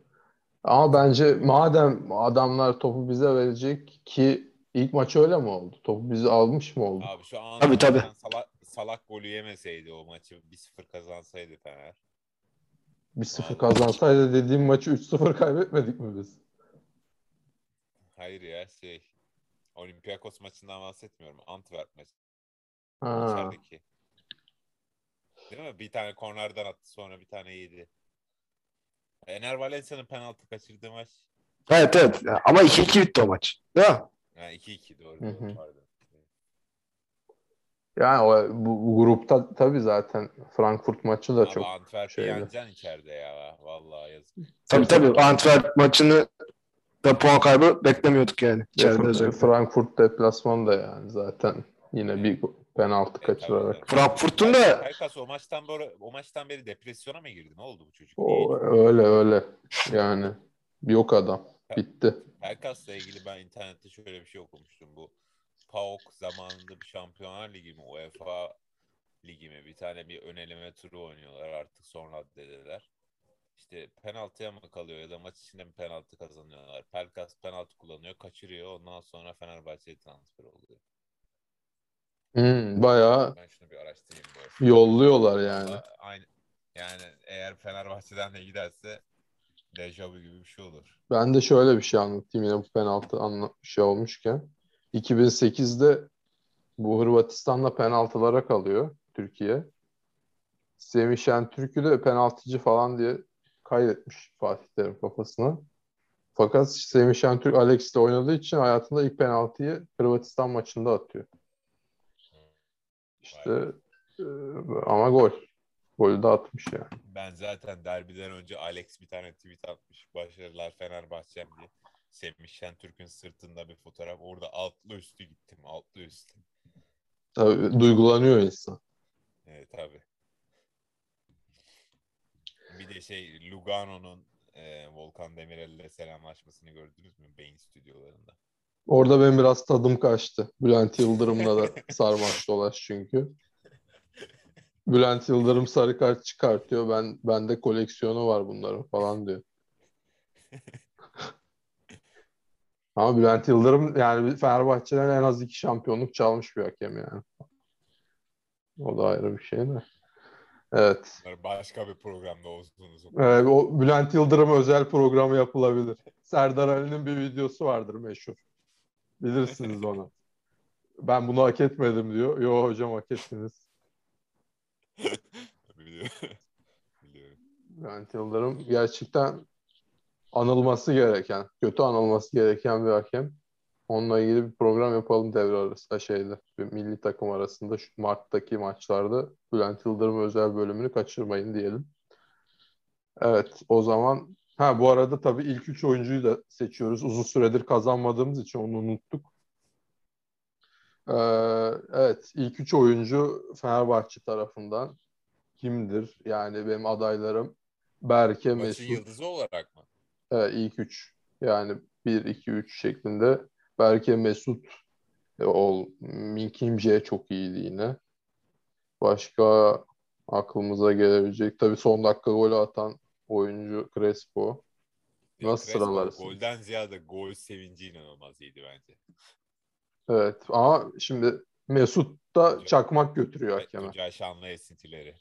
Ama bence madem adamlar topu bize verecek ki ilk maç öyle mi oldu? Topu bizi almış mı oldu? Abi şu an Tabii, tabii. Salak, salak golü yemeseydi o maçı 1-0 kazansaydı Fener. 1-0 Vallahi. kazansaydı dediğim maçı 3-0 kaybetmedik mi biz? Hayır ya şey Olympiakos maçından bahsetmiyorum. Antwerp maçı Ha. içerideki. Değil mi? Bir tane kornerden attı sonra bir tane yedi. Ener Valencia'nın penaltı kaçırdığı maç. Evet evet. Ama 2-2 bitti o maç. Değil mi? Ha 2-2 doğru. Doğru, pardon. Yani o, bu, bu grupta tabii zaten Frankfurt maçı da Ama çok Antwerp'i şeyli. yeneceksin içeride ya. Vallahi yazık. Tabii tabii. Antwerp maçını da puan kaybı beklemiyorduk yani. İçeride Ve özellikle. Frankfurt deplasmanı da yani zaten yine bir penaltı Evet, kaçırarak. tabii. Frankfurt'un da Pelkas o maçtan beri o maçtan beri depresyona mı girdi? Ne oldu bu çocuk? O, öyle öyle yani yok adam. Bitti. Pelkas'la ilgili ben internette şöyle bir şey okumuştum. Bu PAOK zamanında bir Şampiyonlar Ligi mi UEFA Ligi mi bir tane bir ön eleme turu oynuyorlar artık sonra dediler. İşte penaltıya mı kalıyor ya da maç içinde mi penaltı kazanıyorlar. Pelkas penaltı kullanıyor, kaçırıyor. Ondan sonra Fenerbahçe'ye transfer oluyor. Hmm, bayağı Ben şunu bir araştırayım bu arada. yolluyorlar yani. Aynı. Yani eğer Fenerbahçe'den de giderse dejavu gibi bir şey olur. Ben de şöyle bir şey anlatayım yine bu penaltı anla şey olmuşken. 2008'de bu Hırvatistan'la penaltılara kalıyor Türkiye. Semih Şentürk'ü de penaltıcı falan diye kaydetmiş Fatih Terim kafasına. Fakat Semih Şentürk Alex'le oynadığı için hayatında ilk penaltıyı Hırvatistan maçında atıyor. İşte e, ama gol. Golü de atmış yani. Ben zaten derbiden önce Alex bir tane tweet atmış. Başarılar Fenerbahçe'm diye. Semih Şentürk'ün sırtında bir fotoğraf. Orada altlı üstü gittim. Altlı üstü. Tabii, duygulanıyor insan. Evet tabii. Bir de şey Lugano'nun e, Volkan Demirel'le selamlaşmasını gördünüz mü? Beyin stüdyolarında. Orada benim biraz tadım kaçtı. Bülent Yıldırım'la da sarmaş dolaş çünkü. Bülent Yıldırım sarı kart çıkartıyor. Ben bende koleksiyonu var bunların falan diyor. Ama Bülent Yıldırım yani Fenerbahçe'den en az iki şampiyonluk çalmış bir hakem yani. O da ayrı bir şey de. Evet. Başka bir programda uzun. Evet, o Bülent Yıldırım özel programı yapılabilir. Serdar Ali'nin bir videosu vardır meşhur. Bilirsiniz onu. Ben bunu hak etmedim diyor. Yo hocam hak ettiniz. Biliyorum. Bülent Yıldırım gerçekten anılması gereken, kötü anılması gereken bir hakem. Onunla ilgili bir program yapalım devre arasında şeyde. Milli takım arasında şu Mart'taki maçlarda Bülent Yıldırım özel bölümünü kaçırmayın diyelim. Evet o zaman ha bu arada tabii ilk üç oyuncuyu da seçiyoruz. Uzun süredir kazanmadığımız için onu unuttuk. Ee, evet ilk üç oyuncu Fenerbahçe tarafından kimdir? Yani benim adaylarım Berke, Maçın Mesut. yıldızı olarak mı? Evet, ilk üç. Yani 1, 2, 3 şeklinde. Berke Mesut e, ol. Minkimce çok iyiydi yine. Başka aklımıza gelebilecek. Tabii son dakika golü atan oyuncu Crespo. Nasıl Crespo sıralarsın? Golden ziyade gol sevinci inanılmaz iyiydi bence. Evet ama şimdi Mesut da çakmak götürüyor hakeme. Tuncay Şanlı esintileri.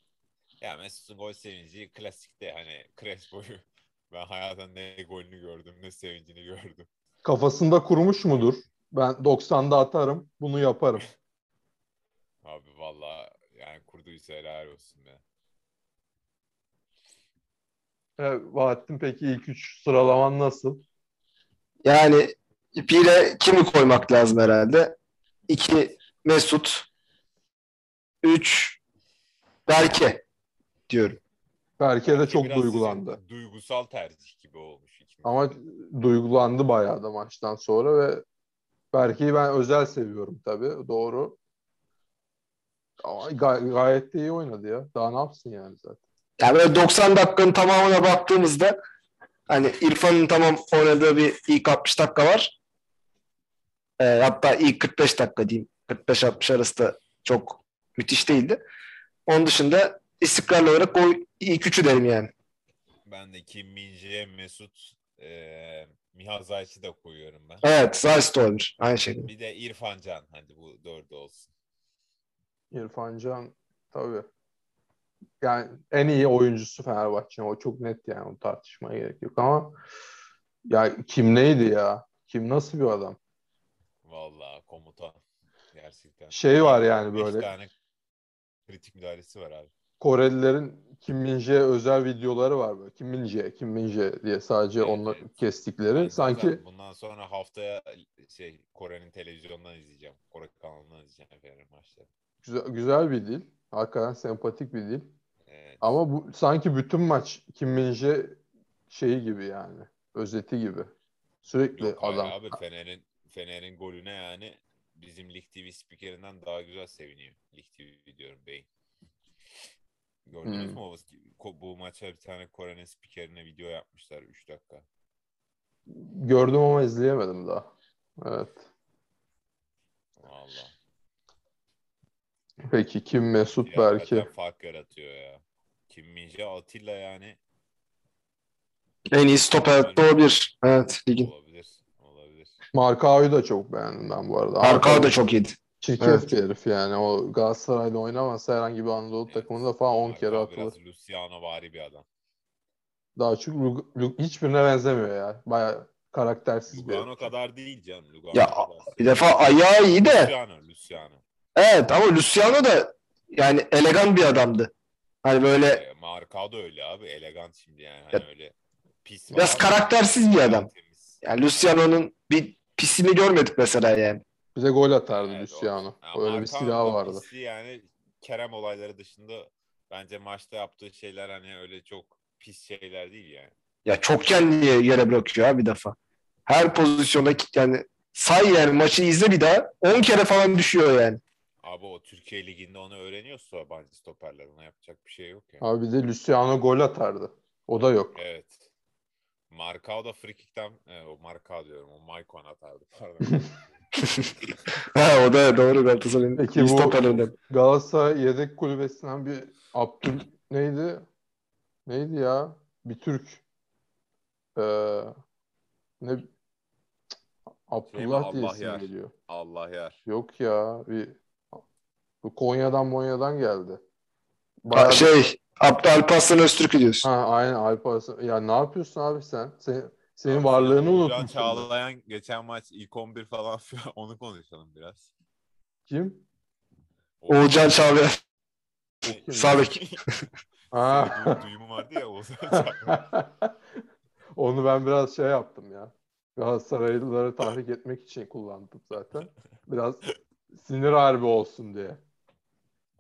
Ya Mesut'un gol sevinci klasikte hani Crespo'yu ben hayatımda ne golünü gördüm ne sevincini gördüm. Kafasında kurmuş mudur? Ben 90'da atarım, bunu yaparım. Abi valla yani kurduysa helal olsun ya. Evet, Bahattin peki ilk üç sıralaman nasıl? Yani bire kimi koymak lazım herhalde? İki Mesut. Üç Berke diyorum. Berke de çok duygulandı. Duygusal tercih gibi olmuş. ikimiz. Ama duygulandı bayağı da maçtan sonra ve Berke'yi ben özel seviyorum tabii. Doğru. Ama gay- gayet de iyi oynadı ya. Daha ne yapsın yani zaten. Yani böyle 90 dakikanın tamamına baktığımızda hani İrfan'ın tamam oynadığı bir ilk 60 dakika var. Ee, hatta ilk 45 dakika diyeyim. 45-60 arası da çok müthiş değildi. Onun dışında istikrarlı olarak o ilk üçü derim yani. Ben de Kim Min-jae, Mesut, eee Miha Zayç'ı da koyuyorum ben. Evet, Zayt de olabilir. Aynı şekilde. Bir de İrfan Can. Hadi bu dördü olsun. İrfan Can tabii. Yani en iyi oyuncusu Fenerbahçe'nin. O çok net yani. Onu tartışmaya gerek yok ama ya kim neydi ya? Kim nasıl bir adam? Vallahi komutan. Gerçekten. Şey var yani Beş böyle tane kritik müdahalesi var abi. Korelilerin Kim Min-jae özel videoları var böyle. Kim Min-jae, Kim Min-jae diye sadece Evet, onu evet. kestikleri. Ben Sanki bundan sonra haftaya şey Kore'nin televizyondan izleyeceğim. Kore kanalından izleyeceğim Fener maçları. güzel, güzel bir dil. Hakikaten sempatik bir dil. Evet. Ama bu sanki bütün maç Kim Min-jae şeyi gibi yani. Özeti gibi. Sürekli Yok adam. abi Fener'in Fener'in golüne yani bizim Lig TV spikerinden daha güzel seviniyor. Lig TV diyorum beyin. Gördünüz Hmm. mü o bu maça bir tane Kore'nin spikerine video yapmışlar 3 dakika. Gördüm ama izleyemedim daha. Evet. Vallahi. Peki Kim Mesut Ya Berke? hakikaten fark yaratıyor ya. Kim Min-jae Atilla yani En iyi stoper olabilir. Evet, ligin. olabilir. Olabilir. Markao'yu da çok beğendim ben bu arada. Markao da çok iyiydi. Çirkef Evet. bir herif yani. O Galatasaray'da oynamasa herhangi bir Anadolu takımında falan 10 kere atılır. Biraz Luciano vari bir adam. Daha çok Lug- Lug- hiçbirine benzemiyor ya. Baya karaktersiz bir Lugano kadar değil canım. Lugano Ya, kadar. Bir defa ayağı iyi de Luciano, Luciano. evet ama Luciano da yani elegan bir adamdı. Hani böyle E, Marka da öyle abi. Elegant şimdi yani. Hani Ya- öyle pis biraz karaktersiz bir adam. Temiz. Yani Luciano'nun bir pisini görmedik mesela yani. Bize gol atardı Evet, Luciano. o- Öyle bir da vardı. Yani Kerem olayları dışında bence maçta yaptığı şeyler hani öyle çok pis şeyler değil yani. Ya çok kendini yere bırakıyor ha bir defa. Her pozisyonda yani say yani maçı izle bir daha 10 kere falan düşüyor yani. Abi o Türkiye Ligi'nde onu öğreniyorsa yabancı stoperler ona yapacak bir şey yok yani. Abi bir de Luciano gol atardı. O da yok. Evet. Markao da frikikten, e, o Markao diyorum, o Maicon atardı pardon. ha o da doğru Galatasaray'ın Peki iyi stoperlerinden. Galatasaray yedek kulübesinden bir Abdül neydi? Neydi ya? Bir Türk. Ee, ne? Abdullah Allah diye isim yar. geliyor. Allah yar. Yok ya. Bir bu Konya'dan Monya'dan geldi. Ha, Bayağı bir- şey Abdü Alparslan Öztürk'ü diyorsun. Ha, aynen Alp Arslan. Ya ne yapıyorsun abi sen? Sen senin Abi varlığını unutmuşum. Çağlayan geçen maç ilk 11 falan onu konuşalım biraz. Kim? Oğulcan Çağlayan. Kim? Sağ bek. Ha. Sevdiğim duyumu vardı ya Oğuzhan Çağlayan. Onu ben biraz şey yaptım ya. Galatasaraylıları tahrik etmek için kullandım zaten. Biraz sinir harbi olsun diye.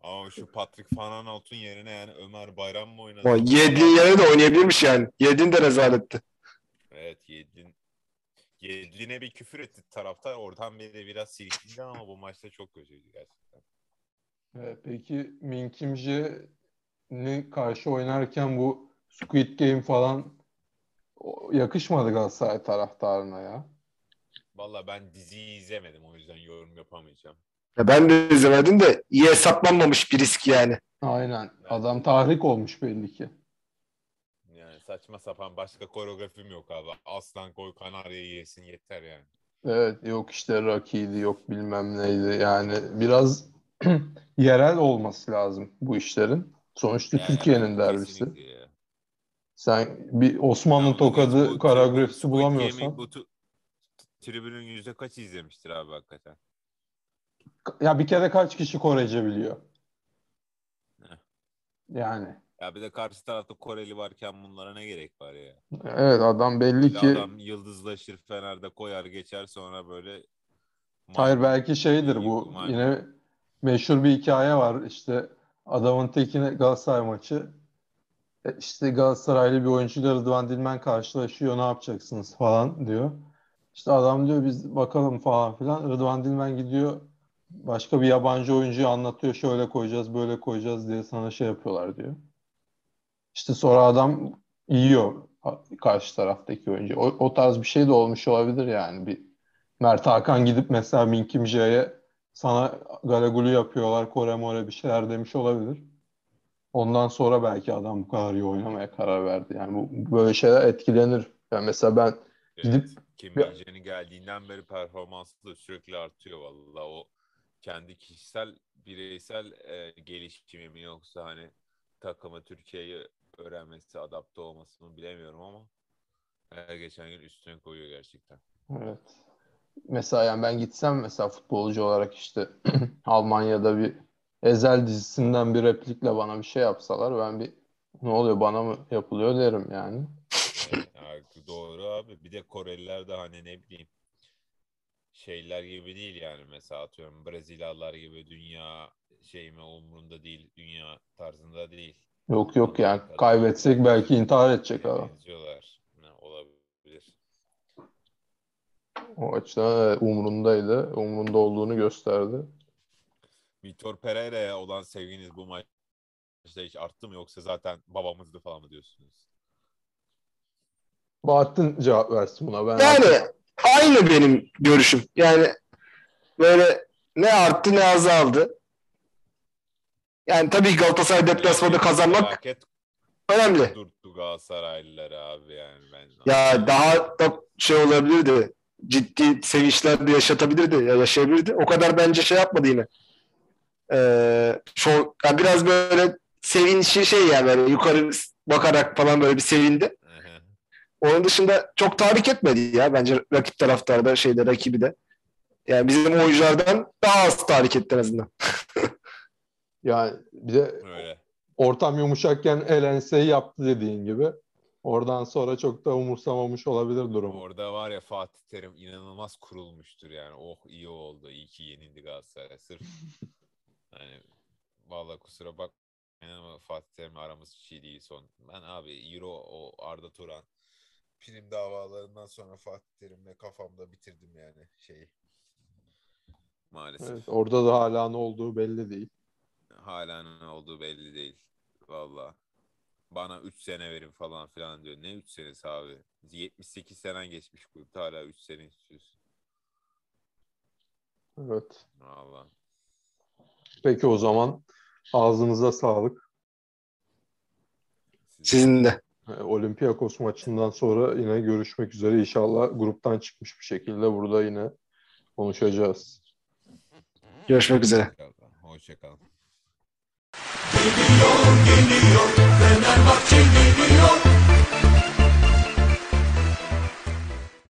Ama şu Patrick Van Aanholt'un yerine yani Ömer Bayram mı oynadı? Yediğin yere de oynayabilirmiş yani. Yediğin de rezaletti. Evet Yedlin. Yedlin'e bir küfür etti taraftar. Oradan beri biraz silkildi ama bu maçta çok kötüydü gerçekten. Ee, Peki Min Kim Jae-ni karşı oynarken bu Squid Game falan yakışmadı Galatasaray taraftarına ya. Valla ben diziyi izlemedim o yüzden yorum yapamayacağım. Ya ben de izlemedim de iyi hesaplanmamış bir risk yani. Aynen. Adam tahrik olmuş belli ki. Saçma sapan başka koreografim yok abi. Aslan koy Kanarya'yı yesin yeter yani. Evet yok işte Rocky'ydi yok bilmem neydi yani biraz yerel olması lazım bu işlerin. Sonuçta Yani Türkiye'nin derbisi. ya. Sen bir Osmanlı bu- tokadı bu- koreografisi Squid bulamıyorsan Game'i bu tribünün yüzde kaç izlemiştir abi hakikaten? ya bir kere kaç kişi Korece biliyor? Heh. Yani Ya bir de karşı tarafta Koreli varken bunlara ne gerek var ya? evet adam belli Bir ki adam yıldızlaşır Fener'de koyar geçer sonra böyle hayır belki şeydir bu Maymun. yine meşhur bir hikaye var işte adamın tekine Galatasaray maçı E, işte Galatasaraylı bir oyuncuyla Rıdvan Dilmen karşılaşıyor ne yapacaksınız falan diyor. İşte adam diyor biz bakalım falan filan. Rıdvan Dilmen gidiyor başka bir yabancı oyuncuyu anlatıyor şöyle koyacağız böyle koyacağız diye sana şey yapıyorlar diyor. İşte sonra adam yiyor karşı taraftaki oyuncu. O, o tarz bir şey de olmuş olabilir yani. Bir Mert Hakan gidip mesela Min Kim Jae'ye sana galegulu yapıyorlar Kore more bir şeyler demiş olabilir. Ondan sonra belki adam bu kadar iyi oynamaya karar verdi. Yani bu böyle şeyler etkilenir. Yani mesela ben Evet. Gidip- Kim Min-jae'nin geldiğinden beri performansı da sürekli artıyor valla. O kendi kişisel, bireysel e, gelişimi mi yoksa hani takımı Türkiye'yi öğrenmesi, adapte olması mı bilemiyorum ama her geçen gün üstüne koyuyor gerçekten. Evet. Mesela yani ben gitsem mesela futbolcu olarak işte Almanya'da bir Ezel dizisinden bir replikle bana bir şey yapsalar ben bir ne oluyor bana mı yapılıyor derim yani. Evet, doğru abi. Bir de Koreliler de hani ne bileyim şeyler gibi değil yani mesela atıyorum Brezilyalılar gibi dünya şey mi umurunda değil, dünya tarzında değil. Yok yok yani kaybetsek belki intihar edecek adam. Benziyorlar. Ne olabilir. O açıdan umrundaydı. Umrunda olduğunu gösterdi. Vitor Pereira'ya olan sevginiz bu maçta hiç arttı mı yoksa zaten babamızdı falan mı diyorsunuz? Bahattin cevap versin buna. Ben Yani artık- aynı benim görüşüm. Yani böyle ne arttı ne azaldı. Yani tabii Galatasaray deplasmanı kazanmak önemli. Durdu Galatasaraylıları abi yani ben. Ya daha da şey olabilirdi. Ciddi sevinçler de yaşatabilirdi. Ya yaşayabilirdi. O kadar bence şey yapmadı yine. Ee, şov, ya biraz böyle sevinçli şey yani böyle yukarı bakarak falan böyle bir sevindi. Onun dışında çok tahrik etmedi ya bence rakip taraftarda şeyde rakibi de. Yani bizim oyunculardan daha az tahrik etti en azından. yani bir de Öyle. ortam yumuşakken el enseyi yaptı dediğin gibi. Oradan sonra çok da umursamamış olabilir durumu. Orada var ya Fatih Terim inanılmaz kurulmuştur yani. Oh iyi oldu. iyi ki yenildi Galatasaray. Sırf hani vallahi kusura bak ama Fatih Terim'le aramız iyi değil son. Ben abi Euro o Arda Turan prim davalarından sonra Fatih Terim'le kafamda bitirdim yani şeyi. Maalesef. Evet, orada da hala ne olduğu belli değil. Hala ne olduğu belli değil. Valla. Bana 3 sene verin falan filan diyor. Ne 3 senesi abi? 78 senen geçmiş kulüpte hala 3 sene istiyorsun. Evet. Valla. Peki o zaman ağzınıza sağlık. Sizin de. E, Olympiakos maçından sonra yine görüşmek üzere. İnşallah gruptan çıkmış bir şekilde burada yine konuşacağız. Görüşmek üzere. Hoşçakalın. Geliyor geliyor Fenerbahçe geliyor